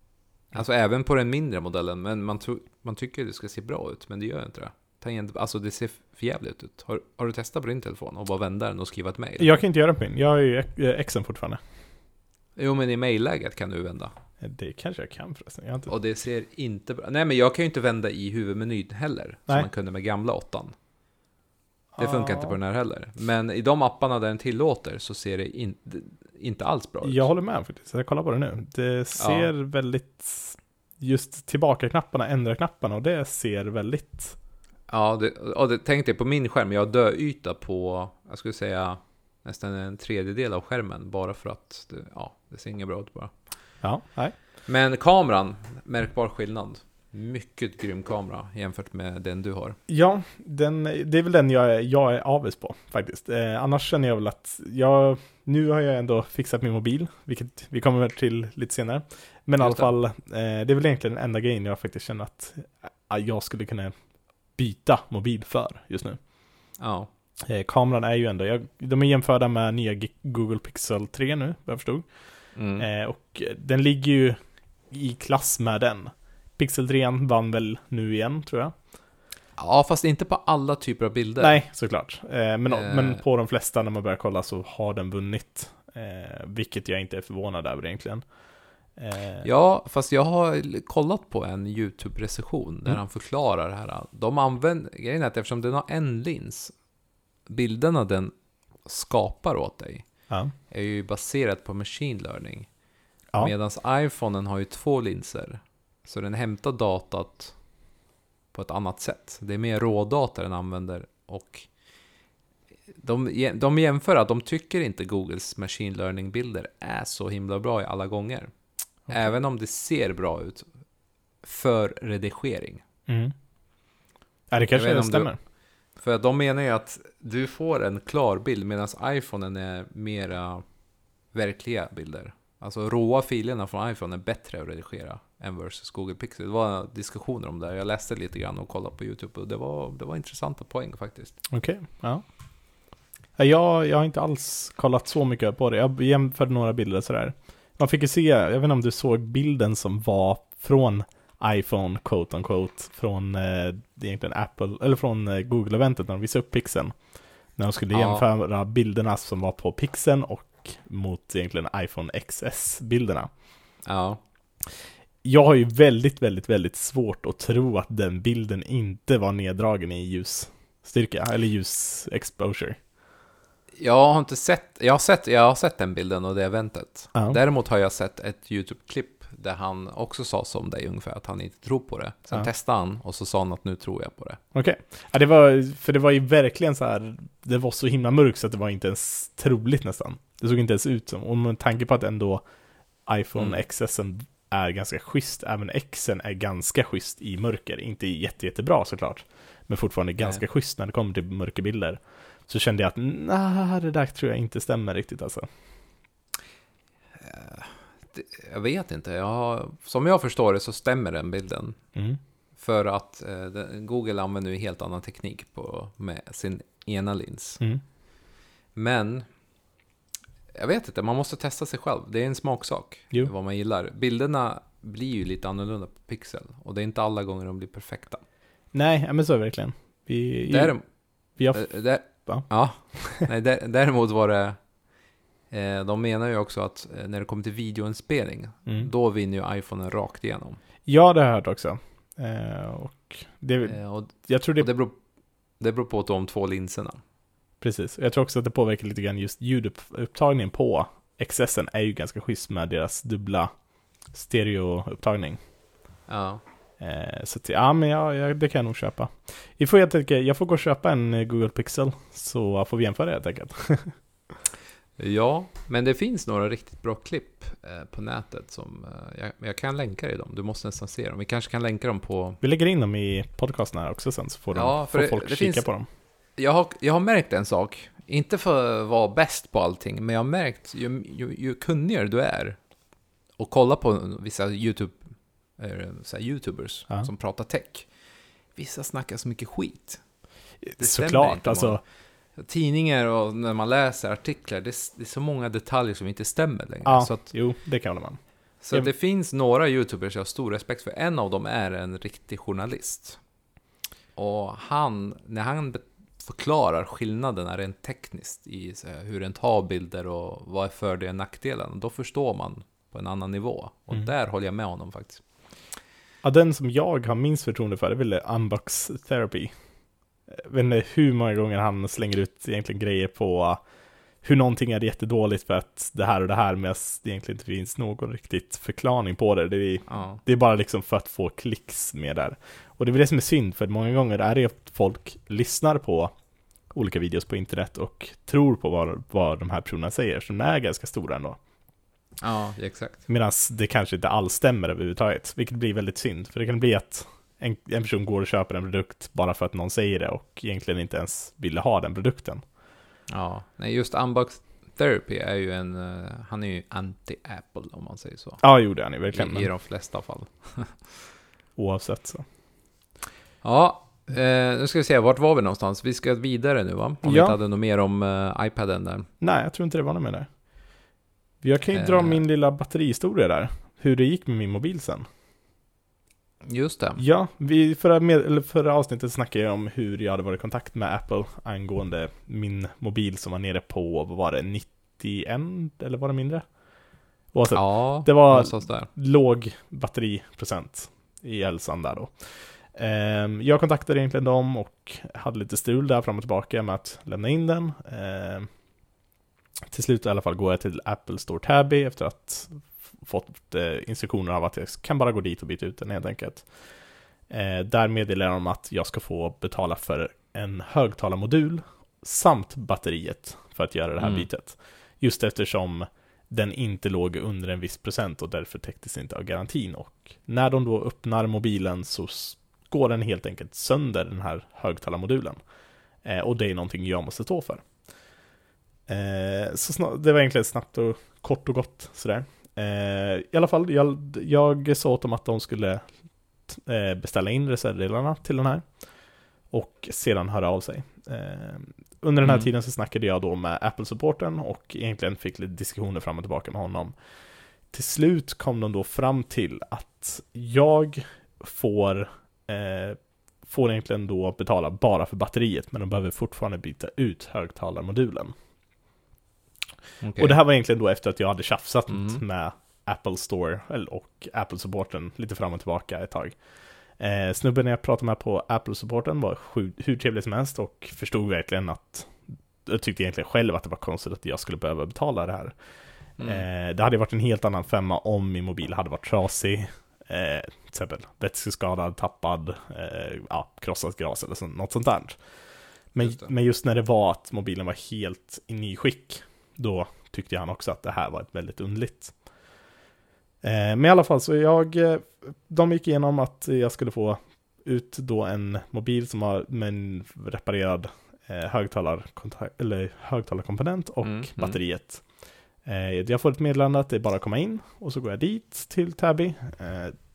Alltså även på den mindre modellen, men man, man tycker det ska se bra ut, men det gör inte det. Tangent, alltså det ser för jävligt ut. Har, har du testat på din telefon och bara vända den och skriva ett mail? Jag kan inte göra på min. Jag har ju Xen fortfarande. Jo, men i mailläget kan du vända. Det kanske jag kan förresten. Jag inte... Och det ser inte bra Nej, men jag kan ju inte vända i huvudmenyn heller, som Nej. man kunde med gamla åttan. Det funkar Ja. inte på den här heller. Men i de apparna där den tillåter så ser det in, inte alls bra ut. Jag håller med faktiskt. Jag kollar på det nu. Det ser väldigt... Just tillbaka-knapparna, ändra-knapparna och det ser väldigt... Ja, det, och det, tänk dig på min skärm, jag har döyta på, jag skulle säga nästan en tredjedel av skärmen bara för att det, ja, det ser inget bra ut bara. Ja, nej. Men kameran, märkbar skillnad. Mycket grym kamera jämfört med den du har. Ja, den, det är väl den jag är, jag är avis på faktiskt. Eh, annars känner jag väl att jag, nu har jag ändå fixat min mobil, vilket vi kommer till lite senare. Men i alla fall, eh, det är väl egentligen den enda grejen jag faktiskt känner att eh, jag skulle kunna byta mobil för just nu. Ja, Eh, kameran är ju ändå, jag, de är jämförda med nya Google Pixel 3 nu, vad jag förstod. Mm. Eh, och den ligger ju i klass med den. Pixel 3 vann väl nu igen, tror jag. Ja, fast inte på alla typer av bilder. Nej, såklart. Eh, men, Eh. men på de flesta när man börjar kolla så har den vunnit. Eh, vilket jag inte är förvånad över egentligen. Eh, Ja, fast jag har kollat på en YouTube-recension där Mm. han förklarar det här. De använder, grejen är att eftersom den har en lins, bilderna den skapar åt dig ja. är ju baserat på machine learning. Ja. Medan iPhonen har ju två linser. Så den hämtar datat på ett annat sätt. Det är mer rådata den använder och de, de jämför att de tycker inte Googles machine learning-bilder är så himla bra i alla gånger. Okej. Även om det ser bra ut för redigering. Mm. Ja, det kanske inte om du- stämmer. För de menar ju att du får en klar bild medan iPhonen är mera verkliga bilder. Alltså råa filerna från iPhone är bättre att redigera än versus Google Pixel. Det var diskussioner om det. här. Jag läste lite grann och kollade på YouTube och det var, det var intressanta poäng faktiskt. Okej, ja. Ja, Jag, jag har inte alls kollat så mycket på det. Jag jämförde några bilder sådär. Man fick ju se, jag vet inte om du såg bilden som var från iPhone, quote on quote, från eh, egentligen Apple, eller från eh, Google-eventet när de visade upp pixeln. När de skulle Ja. jämföra bilderna som var på pixeln och mot egentligen iPhone XS-bilderna. Ja, Jag har ju väldigt, väldigt, väldigt svårt att tro att den bilden inte var neddragen i ljusstyrka, eller ljus exposure. jag har inte sett, jag har sett, jag har sett den bilden och det eventet. Ja. Däremot har jag sett ett YouTube-klipp där han också sa som dig ungefär, att han inte tror på det. Sen Ja. testade han och så sa han att nu tror jag på det. Okej. Ja, det var, för det var ju verkligen så här, det var så himla mörkt så att det var inte ens troligt nästan. Det såg inte ens ut som, och med tanke på att ändå iPhone Mm. XS är ganska schysst, även Xen är ganska schysst i mörker, inte jätte, jättebra såklart, men fortfarande ganska Nej. schysst när det kommer till mörkerbilder. Så kände jag att, nej, det där tror jag inte stämmer riktigt alltså. Det- Jag vet inte, jag har, som jag förstår det så stämmer den bilden. Mm. För att eh, Google använder ju helt annan teknik på, med sin ena lins. Mm. Men jag vet inte, man måste testa sig själv. Det är en smaksak, Jo. vad man gillar. Bilderna blir ju lite annorlunda på pixel. Och det är inte alla gånger de blir perfekta. Nej, men så är det verkligen. Vi, Därem, vi har, eh, där, ja, nej, där, däremot var det... Eh, de menar ju också att eh, när det kommer till videoinspelning, mm. då vinner ju iPhonen rakt igenom. Ja, det har jag hört också. Eh, och det, Eh, och, jag tror det det, beror, det beror på de två linserna. Precis, jag tror också att det påverkar lite grann just ljudupptagningen på XSen är ju ganska schysst med deras dubbla stereoupptagning. Ja. Eh, så att, ja, men ja, ja, det kan jag nog köpa. Vi får helt enkelt, jag får gå och köpa en eh, Google Pixel, så får vi jämföra helt enkelt. *laughs* Ja, men det finns några riktigt bra klipp eh, på nätet som eh, jag, jag kan länka dig dem. Du måste nästan se dem. Vi kanske kan länka dem på... Vi lägger in dem i podcasten här också sen, så får, de, Ja, för får det- folk det kika finns- på dem. Jag har, jag har märkt en sak. Inte för att vara bäst på allting, men jag har märkt ju, ju, ju kunnigare du är och kolla på vissa YouTube, eh, så här YouTubers Ja. som pratar tech. Vissa snackar så mycket skit. stämmer Såklart, alltså. Tidningar och när man läser artiklar, det är, så många detaljer som inte stämmer längre. Ja, Så att jo, det kan man. Så Jag- det finns några YouTubers jag har stor respekt för. En av dem är en riktig journalist. Och han, när han förklarar skillnaderna rent tekniskt i hur en tar bilder och vad är fördelen och nackdelen, då förstår man på en annan nivå. Och Mm. där håller jag med honom faktiskt. Ja, den som jag har minst förtroende för är väl Unbox Therapy. Jag vet inte hur många gånger han slänger ut egentligen grejer på uh, hur någonting är jättedåligt för att det här och det här, medan det egentligen inte finns någon riktigt förklaring på det. Det är, Ja, det är bara liksom för att få klicks med där. Och det är väl det som är synd, för många gånger är det att folk lyssnar på olika videos på internet och tror på vad, vad de här personerna säger, som är ganska stora ändå. ja exakt. Medan det kanske inte alls stämmer överhuvudtaget, vilket blir väldigt synd. För det kan bli att en, en person går och köper en produkt bara för att någon säger det och egentligen inte ens ville ha den produkten. Ja, nej just Unbox Therapy är ju en, eh, han är ju anti-Apple om man säger så. Ja, jo det är ni verkligen, I, I de flesta fall. *laughs* oavsett så. Ja, Eh, nu ska vi se, vart var vi någonstans? Vi ska vidare nu va? Om vi Ja. inte hade något mer om eh, iPaden där. Nej, jag tror inte det var något med det. Jag kan ju dra Eh. min lilla batterihistoria där. Hur det gick med min mobil sen. Just det. Ja, vi, förra, med, förra avsnittet snackade jag om hur jag hade varit i kontakt med Apple angående min mobil som var nere på, vad var det, 91 eller var det mindre? Oavsett, Ja, det var- där. låg batteriprocent i Elsan där då. Ehm, jag kontaktade egentligen dem och hade lite strul där fram och tillbaka med att lämna in den. Ehm, till slut i alla fall går jag till Apple Store Tabby efter att fått eh, instruktioner av att jag kan bara gå dit och byta ut den helt enkelt. Eh, där meddelar de att jag ska få betala för en högtalarmodul samt batteriet för att göra det här Mm. bytet. Just eftersom den inte låg under en viss procent och därför täcktes inte av garantin. Och när de då öppnar mobilen så går den helt enkelt sönder, den här högtalarmodulen. Eh, och det är någonting jag måste stå för. Eh, så det var egentligen snabbt och kort och gott sådär. Eh, I alla fall, jag, jag sa åt dem att de skulle eh, beställa in reservdelarna till den här. Och sedan höra av sig. Eh, under den här Mm. tiden så snackade jag då med Apple-supporten och egentligen fick lite diskussioner fram och tillbaka med honom. Till slut kom de då fram till att jag får, eh, får egentligen då betala bara för batteriet, men de behöver fortfarande byta ut högtalarmodulen. Okej. Och det här var egentligen då efter att jag hade tjafsat Mm. med Apple Store och Apple-supporten lite fram och tillbaka ett tag. Eh, snubben jag pratade med på Apple-supporten var sju, hur trevlig som helst och förstod verkligen att jag tyckte egentligen själv att det var konstigt att jag skulle behöva betala det här. Mm. Eh, det hade varit en helt annan femma om min mobil hade varit trasig. Eh, till exempel vätskeskadad, tappad, eh, ja, krossat glas eller så, något sånt där. Men Just men just när det var att mobilen var helt i ny skick, då tyckte han också att det här var ett väldigt underligt. Eh, men i alla fall, så jag, eh, de gick igenom att jag skulle få ut då en mobil som har med en reparerad eh, högtalarkontak- eller högtalarkomponent och Mm, mm. batteriet. Eh, jag får ett meddelande att det är bara att komma in och så går jag dit till Tabby.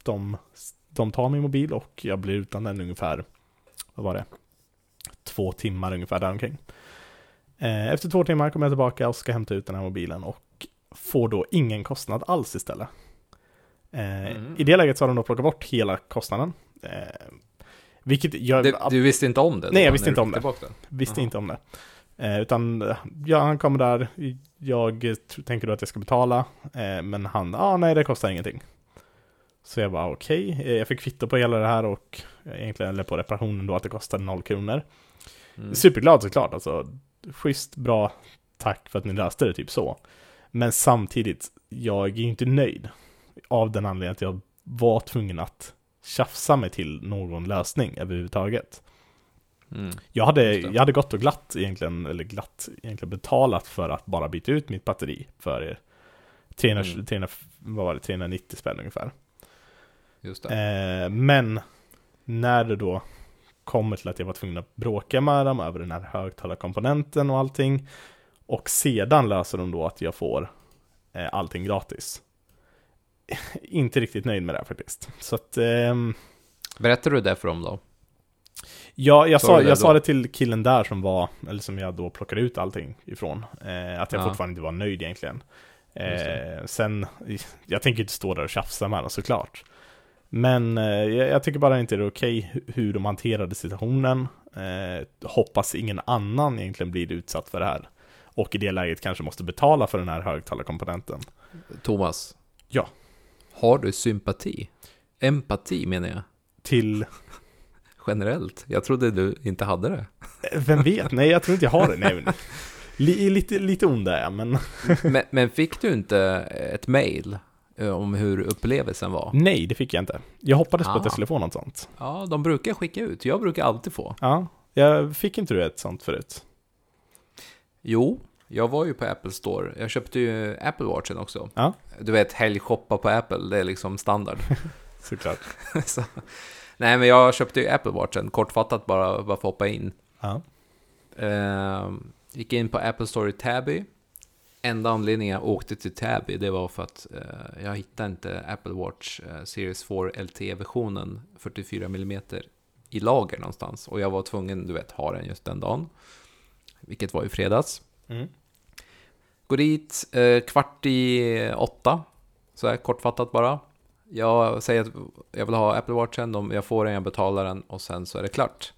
De, de tar min mobil och jag blir utan den ungefär, vad var det? Två timmar ungefär däromkring. Eh, efter två timmar kommer jag tillbaka och ska hämta ut den här mobilen och får då ingen kostnad alls istället. Eh, Mm. I det läget så har de då plockat bort hela kostnaden. Eh, vilket jag... Du, du visste inte om det? Nej, jag visste inte om det. Visste Jaha. inte om det. Eh, utan, eh, ja, han kommer där, jag tänker då att jag ska betala, eh, men han, ah, nej det kostar ingenting. Så jag bara okej, eh, jag fick kvitto på hela det här och eh, egentligen, eller på reparationen då, att det kostade noll kronor. Mm. Superglad såklart, alltså. Schysst, bra, tack för att ni löste det, typ så. Men samtidigt, jag är ju inte nöjd. Av den anledningen att jag var tvungen att tjafsa mig till någon lösning överhuvudtaget. Mm. Jag hade, jag hade gått och glatt egentligen, eller glatt egentligen betalat för att bara byta ut mitt batteri för 300, Mm. 300, vad var det, 390 spänn ungefär. Just det. Eh, men när det då kommer till att jag var tvungen att bråka med dem över den här högtalarkomponenten och allting. Och sedan löser de då att jag får eh, allting gratis. *laughs* Inte riktigt nöjd med det här faktiskt. Så att ehm, Berättade du det för dem då? Ja, jag, Sa jag då? sa det till killen där som var, eller som jag då plockade ut allting ifrån. Eh, att jag Ja. fortfarande inte var nöjd egentligen. Eh, sen, *laughs* jag tänker inte stå där och tjafsa med dem såklart. Men eh, jag, tycker bara inte det är okej hu- hur de hanterade situationen. Eh, hoppas ingen annan egentligen blir utsatt för det här. Och i det läget kanske måste betala för den här högtalarkomponenten. Thomas? Ja. Har du sympati? Empati menar jag. Till, Generellt. Jag trodde du inte hade det. eh, vem vet? Nej, jag tror inte jag har det. Nej, lite, lite ond är jag, men *laughs* Men, men fick du inte ett mail om hur upplevelsen var? nej, det fick jag inte. Jag hoppades på att Ah. jag skulle få något sånt. Ja, de brukar skicka ut. Jag brukar alltid få. Ja, jag fick inte du ett sånt förut? Jo, jag var ju på Apple Store. Jag köpte ju Apple Watchen också. Ja. Du vet, helgshoppa på Apple, det är liksom standard. *laughs* Såklart. *laughs* Så. Nej, men jag köpte ju Apple Watchen, kortfattat bara, bara för att hoppa in. Ja. Eh, gick in på Apple Store i Tabby. Enda anledningen jag åkte till Tabby, det var för att eh, jag hittade inte Apple Watch eh, Series 4 LTE-versionen 44 mm i lager någonstans. Och jag var tvungen, du vet, ha den just den dagen. Vilket var i fredags. Mm. Går dit eh, kvart i åtta. Så här kortfattat bara. Jag säger att jag vill ha Apple Watchen, de, jag får den, jag betalar den och sen så är det klart.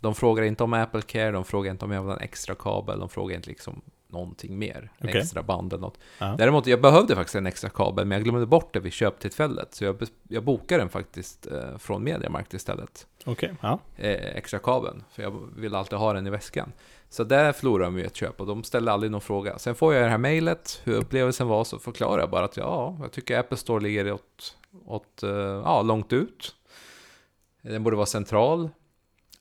De frågar inte om Apple Care, de frågar inte om jag vill ha en extra kabel, de frågar inte liksom någonting mer. Okej. extra band eller något. Ja. Däremot, jag behövde faktiskt en extra kabel, men jag glömde bort det vid köptillfället. Så jag, jag bokade den faktiskt eh, från MediaMarkt istället. Okej, ja. Eh, extra kabeln, för jag vill alltid ha den i väskan. Så där förlorade de ju ett köp och de ställde aldrig någon fråga. Sen får jag det här mejlet, hur upplevelsen var, så förklarar jag bara att ja, jag tycker Apple Store ligger åt, åt eh, ja, långt ut. Den borde vara central.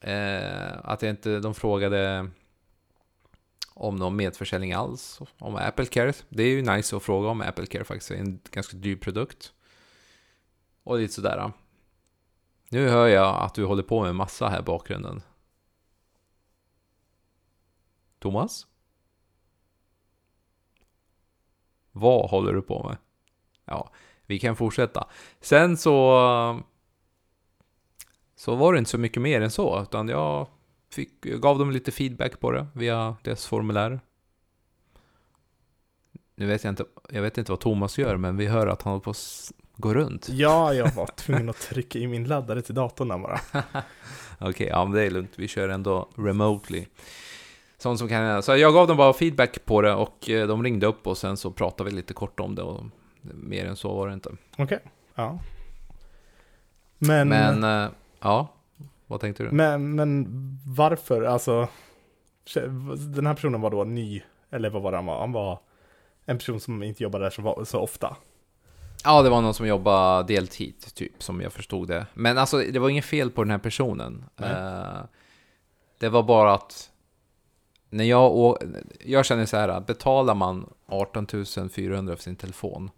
Eh, att jag inte, de frågade om någon medförsäljning alls. Om Apple Care. Det är ju nice att fråga om Apple Care faktiskt. Det är en ganska dyr produkt. Och lite sådär. Nu hör jag att du håller på med massa här i bakgrunden. Thomas? Vad håller du på med? Ja, vi kan fortsätta. Sen så... Så var det inte så mycket mer än så, utan jag fick, gav dem lite feedback på det via deras formulär. Nu vet jag inte, jag vet inte vad Thomas gör, men vi hör att han håller på att gå runt. *laughs* Ja, jag var tvungen att trycka i min laddare till datorn bara. *laughs* Okej, ja men det är lugnt. Vi kör ändå remotely. Sånt som kan hända. Så jag gav dem bara feedback på det och eh, de ringde upp och sen så pratade vi lite kort om det och mer än så var det inte. Okej, ja. Men, Men, men, eh, ja, vad tänkte du? men, varför, alltså, den här personen var då ny, eller vad var det han var? Han var en person som inte jobbade där så, så ofta. Ja, det var någon som jobbade deltid, typ, som jag förstod det. Men alltså, det var inget fel på den här personen. Eh, det var bara att när jag, å- jag känner så här, betalar man 18 400 för sin telefon,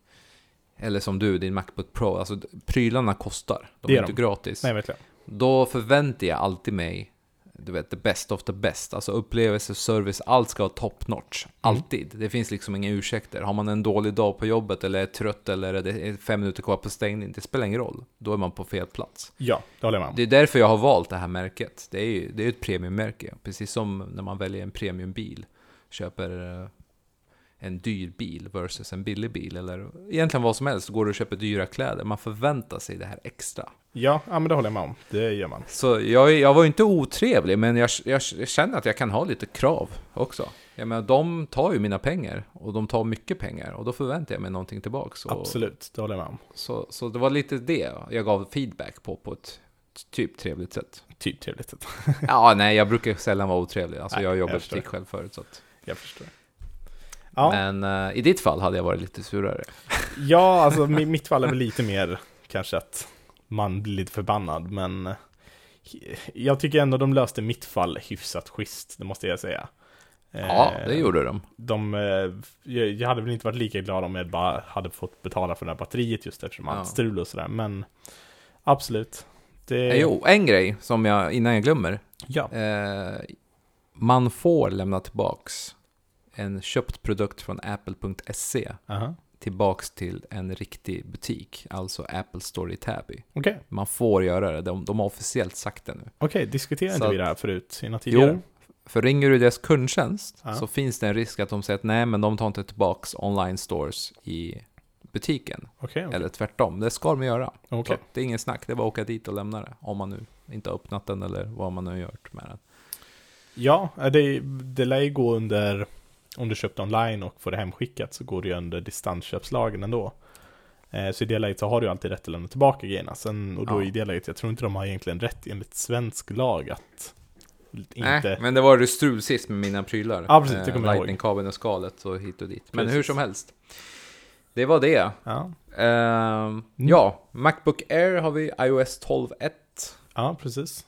eller som du, din Macbook Pro, alltså prylarna kostar, de Det är inte de. gratis. Nej, verkligen. Då förväntar jag alltid mig, du vet, the best of the best. Alltså upplevelse, service, allt ska vara top notch. Alltid. Det finns liksom inga ursäkter. Har man en dålig dag på jobbet eller är trött eller är det fem minuter kvar på stängning, det spelar ingen roll. Då är man på fel plats. Ja, det håller jag med om. Det är därför jag har valt det här märket. Det är ju det är ett premiummärke. Precis som när man väljer en premiumbil. Köper eh, en dyr bil versus en billig bil. Eller egentligen vad som helst. Går du och köper dyra kläder. Man förväntar sig det här extra. Ja, ja, men det håller jag med om. Det gör man. Så jag, jag var ju inte otrevlig, men jag, jag, jag känner att jag kan ha lite krav också. Jag menar, de tar ju mina pengar och de tar mycket pengar och då förväntar jag mig någonting tillbaks. Och, Absolut, det håller jag med om. Så, så det var lite det jag gav feedback på, på ett typ trevligt sätt. Typ trevligt. *laughs* Ja, nej, jag brukar sällan vara otrevlig. Alltså, Nej, jag jobbat i butik själv förut. Så att. Jag förstår. Ja, Men eh, i ditt fall hade jag varit lite surare. ja alltså mi- mitt fall är väl lite mer kanske att man blir lite förbannad, men eh, jag tycker ändå de löste mitt fall hyfsat schysst, det måste jag säga. Ja, Eh, det gjorde de. de, eh, jag hade väl inte varit lika glad om jag bara hade fått betala för det här batteriet just eftersom Ja. allt strul och sådär, men absolut. Det, Eh, Jo, en grej som jag, innan jag glömmer. Ja, Eh, man får lämna tillbaks en köpt produkt från apple.se aha. Tillbaks till en riktig butik, alltså Apple Store i Täby. Okej, Man får göra det, de, de har officiellt sagt det nu. okej, diskuterade Så inte vi det här förut, innan tidigare? Jo, för ringer du deras kundtjänst Ja. så finns det en risk att de säger att nej, men de tar inte tillbaks online stores i butiken. Okej, okej. Eller tvärtom, det ska de göra. Så det är ingen snack, det är bara att åka dit och lämna det. Om man nu inte har öppnat den eller vad man nu har gjort med den. Ja, det, det lär ju gå under, om du köpt online och får det hemskickat så går det ju under distansköpslagen ändå. Eh, Så i det läget så har du ju alltid rätt att lämna tillbaka grejerna. Sen, och då Ja. i det läget, jag tror inte de har egentligen rätt enligt svensk lag att inte... Nej, men det var det strul sist med mina prylar. Ja, precis, det kommer ihåg. Lightning-kabeln och skalet och hit och dit. Men Precis. hur som helst. Det var det. Ja, Ehm, Ja, Macbook Air har vi iOS 12.1. ja, precis.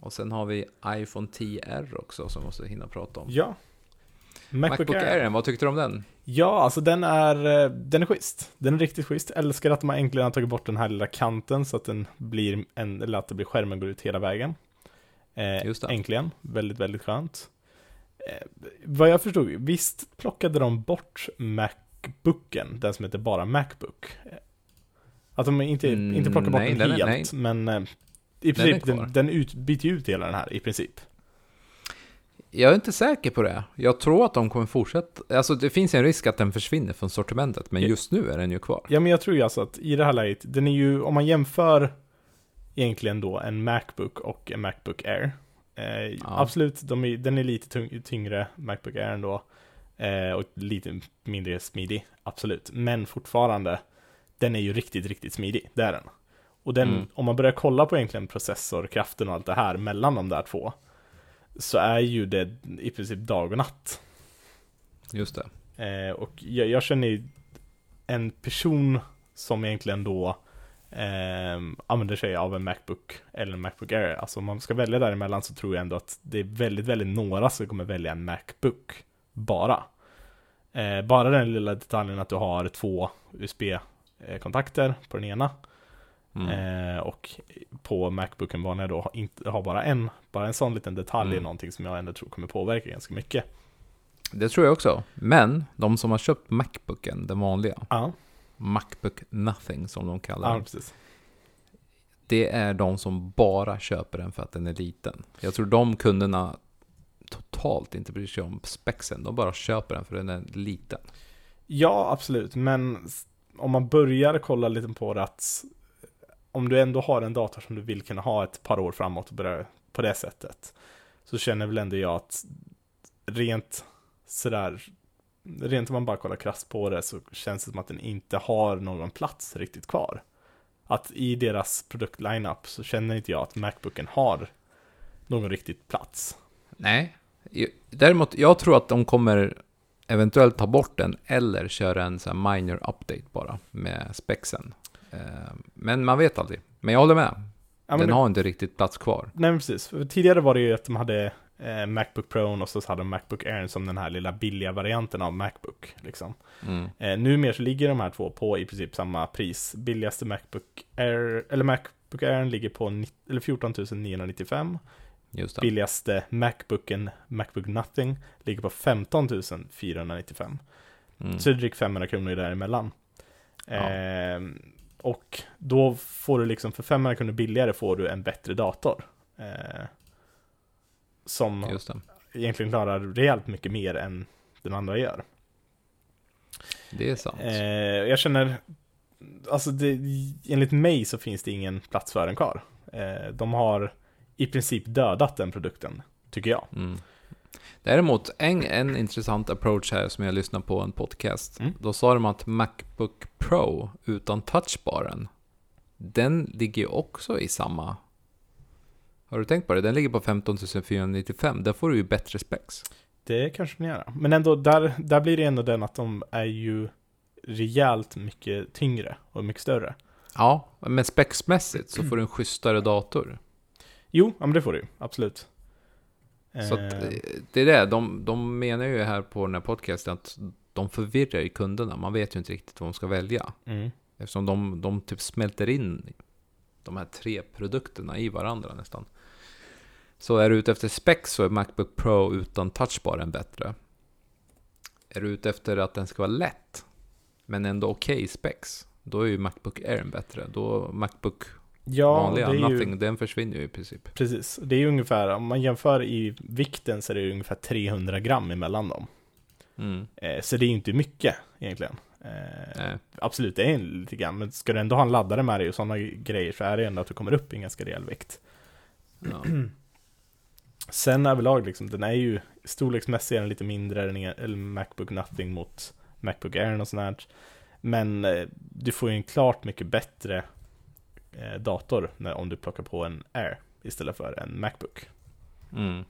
Och sen har vi iPhone 10R också som vi måste hinna prata om. Ja. Macbook, Macbook Air. Air, vad tyckte du om den? Ja, alltså den är, eh, den är schysst. Den är riktigt schysst. Älskar att de äntligen har tagit bort den här lilla kanten så att den blir en, eller att det blir skärmen går ut hela vägen. Eh, Just det. Äntligen. Väldigt, väldigt skönt. Eh, vad jag förstod, visst plockade de bort Macbooken, den som heter bara Macbook. Eh, Att de inte, Mm, inte plockade bort nej, den nej, helt, nej. men eh, I Den princip, den, den, ut, byter ut hela den här i princip. Jag är inte säker på det. Jag tror att de kommer fortsätta. Alltså det finns en risk att den försvinner från sortimentet, men Ja. just nu är den ju kvar. Ja men jag tror ju alltså att i det här läget, den är ju, om man jämför egentligen då en Macbook och en Macbook Air. Eh, Absolut, de är, den är lite tyngre, Macbook Air ändå. Eh, och lite mindre smidig, absolut. Men fortfarande, den är ju riktigt, riktigt smidig, det är den. Och den, Mm. om man börjar kolla på egentligen processorkraften och allt det här mellan de där två, så är ju det i princip dag och natt. Just det. Eh, och jag, jag känner en person som egentligen då eh, använder sig av en Macbook eller en Macbook Air. Alltså om man ska välja däremellan så tror jag ändå att det är väldigt, väldigt några som kommer välja en Macbook bara. Eh, bara den lilla detaljen att du har två USB-kontakter på den ena. Mm. Eh, och på Macbooken vanliga då har, inte, har bara en. Bara en sån liten detalj är Mm. någonting som jag ändå tror kommer påverka ganska mycket. Det tror jag också. Men de som har köpt Macbooken, den vanliga, Ja, Macbook Nothing som de kallar den, precis. det är de som bara köper den för att den är liten. Jag tror de kunderna totalt inte bryr sig om spexen. De bara köper den för den är liten. Ja, absolut, men om man börjar kolla lite på det att om du ändå har en dator som du vill kunna ha ett par år framåt och börja på det sättet så känner väl ändå jag att rent sådär rent om man bara kollar krasst på det så känns det som att den inte har någon plats riktigt kvar. Att i deras produktlineup så känner inte jag att Macbooken har någon riktigt plats. Nej. Däremot, jag tror att de kommer eventuellt ta bort den eller köra en sån här minor update bara med spexen. Eh, Men man vet aldrig. Men jag håller med. Ja, men den det- har inte riktigt plats kvar. Nej precis, För tidigare var det ju att de hade eh, Macbook Pro och så hade de Macbook Air som den här lilla billiga varianten av Macbook. Liksom. Mm. Eh, numera så ligger de här två på i princip samma pris. Billigaste Macbook Air, eller Macbook Air ligger på ni- eller 14 995. Just det. Billigaste Macbooken, Macbook Nothing, ligger på 15 495. Mm. Så det är drygt 500 kronor däremellan. Ja. Eh, och då får du liksom, för 500 kronor billigare får du en bättre dator. Eh, som egentligen klarar rejält mycket mer än den andra gör. Det är sant. Eh, jag känner, alltså det, enligt mig så finns det ingen plats för den kvar. Eh, de har i princip dödat den produkten, tycker jag. Mm. Däremot, en, en intressant approach här som jag lyssnade på en podcast. Mm. Då sa de att Macbook Pro utan touchbaren, den ligger ju också i samma... Har du tänkt på det? Den ligger på 15 495. Där får du ju bättre specs. Det kanske den gör. Men ändå, där, där blir det ändå den att de är ju rejält mycket tyngre och mycket större. Ja, men spexmässigt så får du en schysstare dator. Jo, ja, men det får du ju, absolut. Så att, Eh, eh, det är det, de, de menar ju här på den här podcasten att de förvirrar ju kunderna. Man vet ju inte riktigt vad de ska välja. mm. Eftersom de, de typ smälter in de här tre produkterna i varandra nästan. Så är du ute efter specs så är Macbook Pro utan touchbaren bättre. Är du ute efter att den ska vara lätt, men ändå okej specs, då är ju Macbook Air bättre. Då Macbook Ja, vanliga, det är ju, nothing, den försvinner ju i princip. precis. Det är ju ungefär, om man jämför i vikten så är det ungefär 300 gram emellan dem. Mm. Eh, så det är ju inte mycket egentligen. Eh, absolut, det är lite grann, men ska du ändå ha en laddare med dig och sådana grejer så är det ändå att du kommer upp i en ganska rejäl vikt. Ja. *clears throat* Sen överlag, liksom, den är ju storleksmässigt är den lite mindre än Macbook Nothing mot Macbook Air och sånt här. Men eh, du får ju en klart mycket bättre dator när, om du plockar på en Air istället för en Macbook. Mm.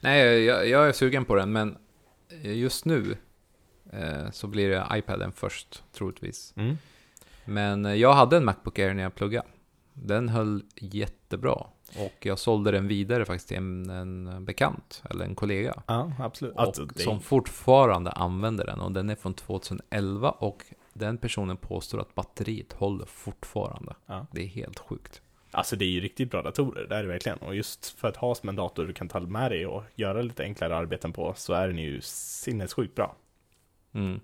Nej, jag, jag är sugen på den, men just nu eh, så blir det iPaden först, troligtvis. Mm. Men eh, jag hade en Macbook Air när jag pluggade. Den höll jättebra. Och jag sålde den vidare faktiskt till en, en bekant, eller en kollega. Ja, absolut. Och Alltså, det som fortfarande använder den. Och den är från 2011 och den personen påstår att batteriet håller fortfarande. Ja. Det är helt sjukt. Alltså det är ju riktigt bra datorer, det är det verkligen. Och just för att ha som en dator du kan ta med dig och göra lite enklare arbeten på så är den ju sinnessjukt bra. Mm.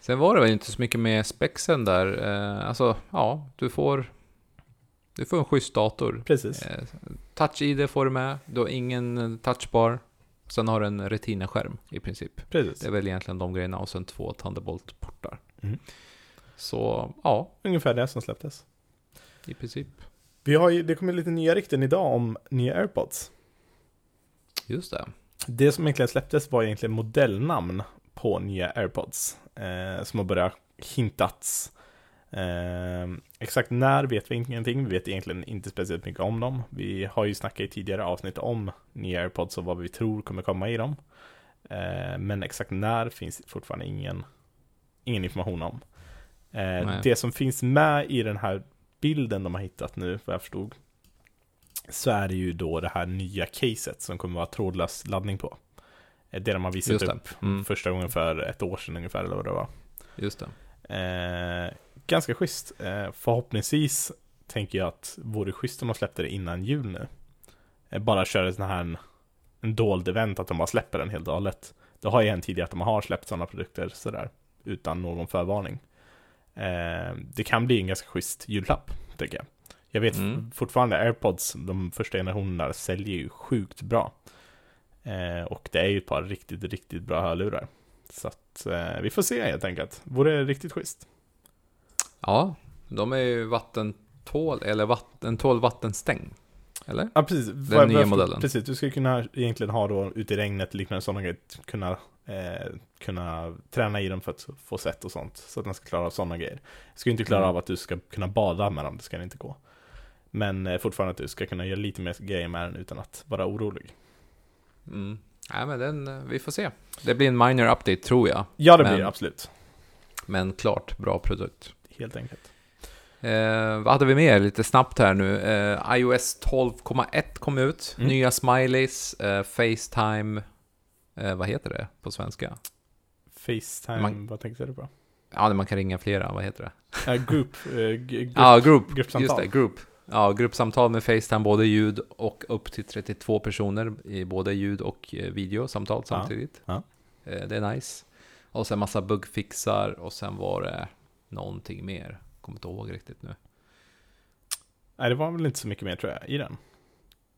Sen var det väl inte så mycket med spexen där. Eh, alltså, ja, du får, du får en schysst dator. Precis. Eh, Touch-ID får du med. Du har ingen eh, touchbar. Sen har du en Retina-skärm i princip. Precis. Det är väl egentligen de grejerna och sen två Thunderbolt-portar. Mm. Så, ja, Ungefär det som släpptes. i princip. Vi har ju, det kommer lite nya rykten idag om nya AirPods. Just det. Det som egentligen släpptes var egentligen modellnamn på nya AirPods. Eh, som har börjat hintats. Eh, exakt när vet vi ingenting. Vi vet egentligen inte speciellt mycket om dem. Vi har ju snackat i tidigare avsnitt om nya AirPods och vad vi tror kommer komma i dem. Eh, men exakt när finns fortfarande ingen, ingen information om. Eh, det som finns med i den här bilden de har hittat nu, vad jag förstod, så är det ju då det här nya caset som kommer vara trådlös laddning på. Eh, Det de har visat upp Mm. första gången för ett år sedan ungefär, eller vad det var. Just det. Eh, ganska schysst. Eh, förhoppningsvis tänker jag att vore schysst om de släppte det innan jul nu. Eh, bara köra sån här en, en dold event, att de bara släpper den helt och hållet. Det har ju hänt tidigare att de har släppt sådana produkter sådär, utan någon förvarning. Eh, det kan bli en ganska schysst julklapp, tycker jag. Jag vet Mm. fortfarande AirPods, de första generationerna, säljer ju sjukt bra. Eh, och det är ju ett par riktigt, riktigt bra hörlurar. Så att eh, vi får se helt enkelt. Vore riktigt schysst. Ja, de är ju vattentål, eller vatten, tål vattenstäng. Eller? Ja, precis. Den nya modellen. Precis, du skulle kunna egentligen ha då ute i regnet liknande sådana grejer, kunna, eh, kunna träna i dem för att få sätt och sånt. Så att den ska klara av sådana grejer. Du ska inte klara Mm. av att du ska kunna bada med dem, det ska inte gå. Men eh, fortfarande att du ska kunna göra lite mer grejer med den utan att vara orolig. Mm. Nej, men den, eh, vi får se. Det blir en minor update tror jag. Ja, det Men- blir det absolut. Men klart, bra produkt. Helt enkelt. Eh, vad hade vi mer lite snabbt här nu? Eh, iOS 12,1 kom ut. Mm. Nya smileys, eh, Facetime, eh, vad heter det på svenska? Facetime, Man- vad tänkte du på? Ja, man kan ringa flera, vad heter det? Uh, group, eh, *laughs* group, Ja, group. gruppsamtal. Just det, group. Ja, gruppsamtal med Facetime, både ljud och upp till 32 personer i både ljud och eh, videosamtal Ja, samtidigt. ja. Eh, Det är nice. Och sen massa bugfixar och sen var det någonting mer. Kommer inte ihåg riktigt nu. Nej, det var väl inte så mycket mer tror jag i den.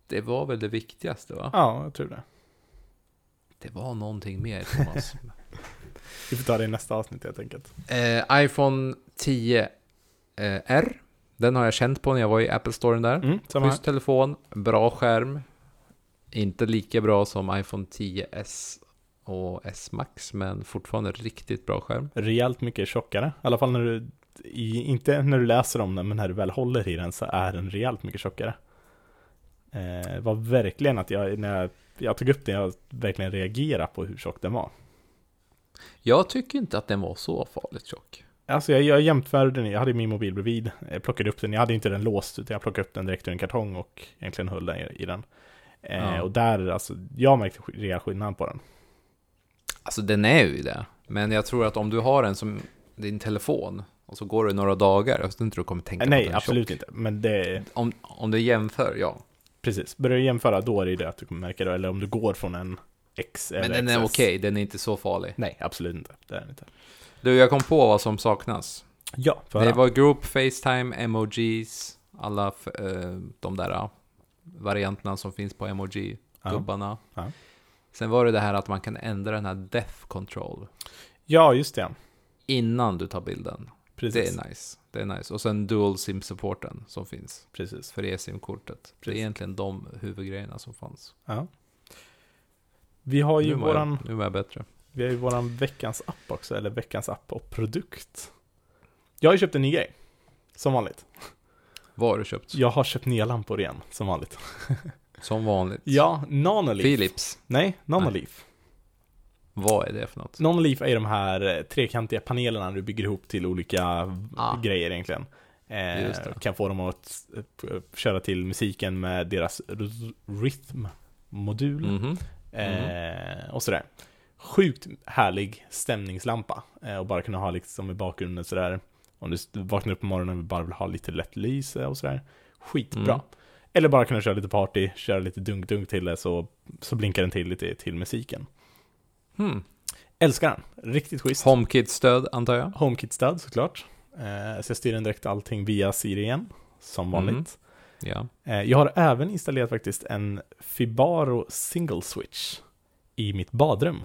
Det var väl det viktigaste va? Ja, jag tror det. Det var någonting mer Thomas. *laughs* Vi får ta det i nästa avsnitt helt enkelt. eh, iPhone 10 eh, R. Den har jag känt på när jag var i Apple Storen där. Mm. Schysst telefon, bra skärm. Inte lika bra som iPhone 10s och S Max, men fortfarande riktigt bra skärm. rejält mycket tjockare. I alla fall när du, i, inte när du läser om den, men när du väl håller i den så är den rejält mycket tjockare. Eh, det var verkligen att jag, när jag, jag tog upp den, jag verkligen reagerade på hur tjock den var. Jag tycker inte att den var så farligt tjock. Alltså jag, jag jämförde den, jag hade min mobil bredvid, jag plockade upp den, jag hade inte den låst, utan jag plockade upp den direkt ur en kartong och egentligen höll den i, i den. Eh, Ja. Och där, alltså, jag märkte rejäl skillnad på den. Alltså den är ju det. Men jag tror att om du har den som din telefon och så går det några dagar, jag tror inte du kommer tänka Eh, på att Nej, den absolut inte. Men det, Om, om du jämför, ja. precis. Börjar du jämföra, då är det det att du kommer märka det. Eller om du går från en X eller Men den är okej, den är inte så farlig. Nej, absolut inte. Det är den inte. Du, jag kom på vad som saknas. Ja, för Det var Group, Facetime, Emojis, alla eh, de där eh, varianterna som finns på emoji-gubbarna. Ja. Sen var det det här att man kan ändra den här Death Control Ja, just det. innan du tar bilden. Precis. Det är nice. Det är nice. Och sen Dual SIM-supporten som finns Precis. för eSIM-kortet. Det är egentligen de huvudgrejerna som fanns. Ja. Vi har ju Nu våran, jag, nu var jag bättre. vi har ju våran veckans app också, eller veckans app och produkt. Jag har ju köpt en ny grej. Som vanligt. Vad har du köpt? Jag har köpt nya lampor igen, som vanligt. *laughs* Som vanligt. Ja, Nanolief. Philips. Nej, Nanolief. Vad är det för något? Nanolief är de här eh, trekantiga panelerna du bygger ihop till olika Ah. grejer egentligen. Eh, kan få dem att eh, köra till musiken med deras rytmmodul. Mhm. Eh, och sådär. Sjukt härlig stämningslampa. Eh, och bara kunna ha liksom i bakgrunden sådär. Om du vaknar upp på morgonen och bara vill ha lite lätt lyse och sådär. Skitbra. Mm. Eller bara kunna köra lite party, köra lite dunk-dunk till det så, så blinkar den till lite till musiken. Hmm. Älskar den. Riktigt schysst. HomeKit-stöd antar jag? HomeKit-stöd såklart. Eh, så jag styr den direkt allting via Siri igen, som vanligt. Mm. Ja. Eh, jag har även installerat faktiskt en Fibaro Single Switch i mitt badrum.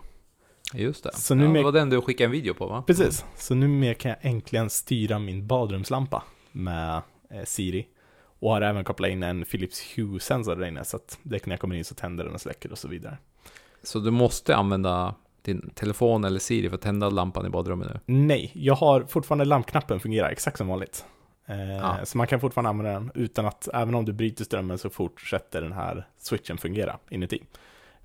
Just det. Så nu ja, det var den du skickade en video på va? Precis, så numera kan jag äntligen styra min badrumslampa med eh, Siri. Och har även kopplat in en Philips Hue-sensor där inne, så att det kan jag komma in så tänder den och släcker och så vidare. Så du måste använda din telefon eller Siri för att tända lampan i badrummet nu? Nej, jag har fortfarande lampknappen fungerar exakt som vanligt. Eh, Ja. Så man kan fortfarande använda den utan att, även om du bryter strömmen så fortsätter den här switchen fungera inuti.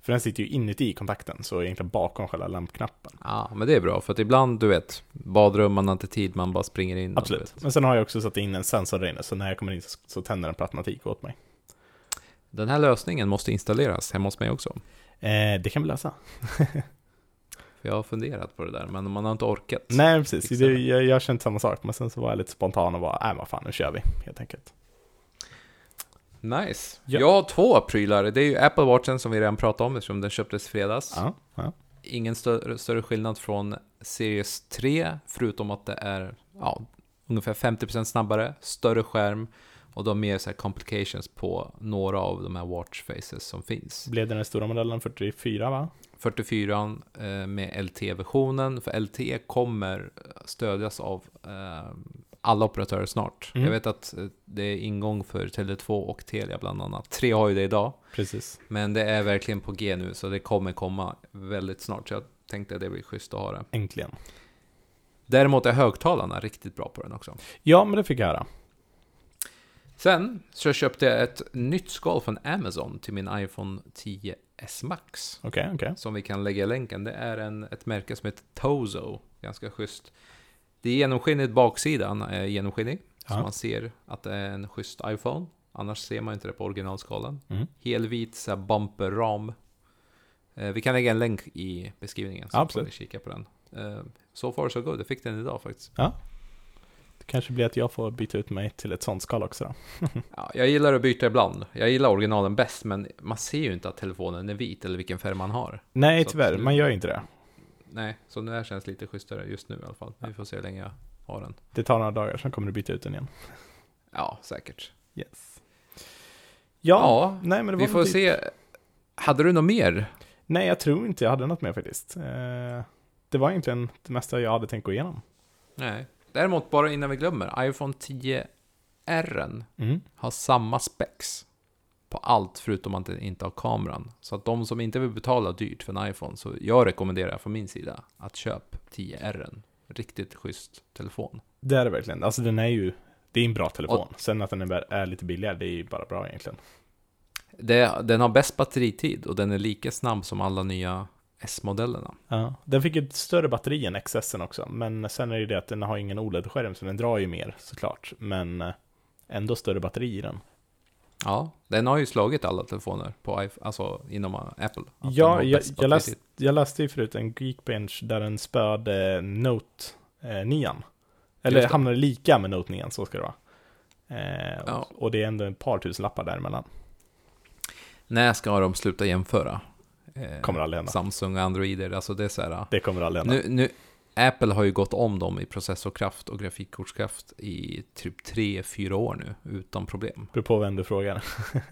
För den sitter ju inuti kontakten, så egentligen bakom själva lampknappen. Ja, men det är bra för att ibland, du vet, badrum, man har inte tid, man bara springer in. Absolut. Men sen har jag också satt in en sensor där inne, så när jag kommer in så, så tänder den per automatik åt mig. Den här lösningen måste installeras hemma hos mig också. Eh, det kan vi lösa. *laughs* Jag har funderat på det där, men man har inte orkat. Nej, precis. Det, det. jag, jag kände samma sak, men sen så var jag lite spontan och bara, nej vad fan, nu kör vi, helt enkelt. Nice. Ja. Jag har två prylar. Det är ju Apple Watchen som vi redan pratade om eftersom den köptes i fredags. Ja, ja. Ingen större, större skillnad från Series 3, förutom att det är ja, ungefär 50% snabbare, större skärm och de har mer så här complications på några av de här watch faces som finns. Blev den stora modellen 44 va? 44 eh, med LTE-versionen, för LTE kommer stödjas av eh, alla operatörer snart. Mm. Jag vet att eh, det är ingång för Tele2 och Telia bland annat. Tre har ju det idag, Precis. men det är verkligen på G nu, så det kommer komma väldigt snart. Så jag tänkte att det blir schysst att ha det. Äntligen. Däremot är högtalarna riktigt bra på den också. Ja, men det fick jag höra. Sen så köpte jag ett nytt skal från Amazon till min iPhone 10s Max. Okej, okej. som vi kan lägga i länken. Det är en, ett märke som heter Tozo. Ganska schysst. Det är genomskinligt, baksidan är genomskinlig. Så Ja. man ser att det är en schysst iPhone. Annars ser man inte det på originalskalan. Mm. Helvit så här bumper-ram. Eh, vi kan lägga en länk i beskrivningen så får Absolut. ni kika på den. Eh, so far so good. Jag fick den idag faktiskt. Det kanske blir att jag får byta ut mig till ett sånt skal också då. *laughs* Ja, jag gillar att byta ibland. Jag gillar originalen bäst, men man ser ju inte att telefonen är vit eller vilken färg man har. Nej, Så tyvärr, man gör ju inte det. Nej, så nu här känns lite schysstare just nu i alla fall. Vi får se hur länge jag har den. Det tar några dagar, sen kommer du byta ut den igen. Ja, säkert. Yes. Ja, Ja, nej men vi får typ- se. Hade du något mer? Nej, jag tror inte jag hade något mer faktiskt. Eh, det var egentligen det mesta jag hade tänkt gå igenom. Nej. Däremot, bara innan vi glömmer. iPhone 10R Mm. har samma specs på allt förutom att den inte har kameran. Så att de som inte vill betala dyrt för en iPhone, så jag rekommenderar från min sida att köp 10R. Riktigt schysst telefon. Det är det verkligen. Alltså den är ju, det är en bra telefon. Sen att den är, är lite billigare, det är ju bara bra egentligen. Det, den har bäst batteritid och den är lika snabb som alla nya S-modellerna. Ja. Den fick ett större batteri än XS också, men sen är det ju det att den har ingen OLED-skärm, så den drar ju mer såklart. Men eh, ändå större batteri i den. Ja, den har ju slagit alla telefoner på iPhone, alltså inom Apple. Att den Ja, jag, jag, läst, jag läste ju förut en Geekbench där den spöade Note eh, 9. Eller Just det. hamnade lika med Note 9, så ska det vara. Eh, Ja. och, och det är ändå ett par tusen lappar däremellan. När ska de sluta jämföra? Eh, Kommer aldrig hända. Samsung och Androider, alltså det är så här. Det kommer aldrig hända. Nu, nu, Apple har ju gått om dem i processorkraft och grafikkortskraft i typ 3-4 år nu, utan problem. Beror på vem du frågar. *laughs*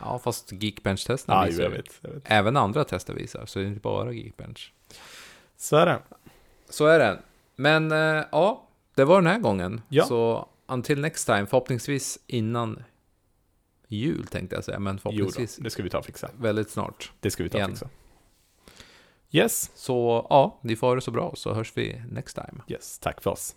Ja, fast Geekbench-testerna jo, visar jag vet, jag vet. Även andra tester visar, så det är inte bara Geekbench. Så är det. Så är det. Men eh, ja, det var den här gången. Ja. Så until next time, förhoppningsvis innan jul tänkte jag säga, men Jo då, förhoppningsvis det ska vi ta och fixa. väldigt snart. Det ska vi ta och fixa. Yes, Så ja, ni får ha det så bra så hörs vi next time. yes, tack för oss.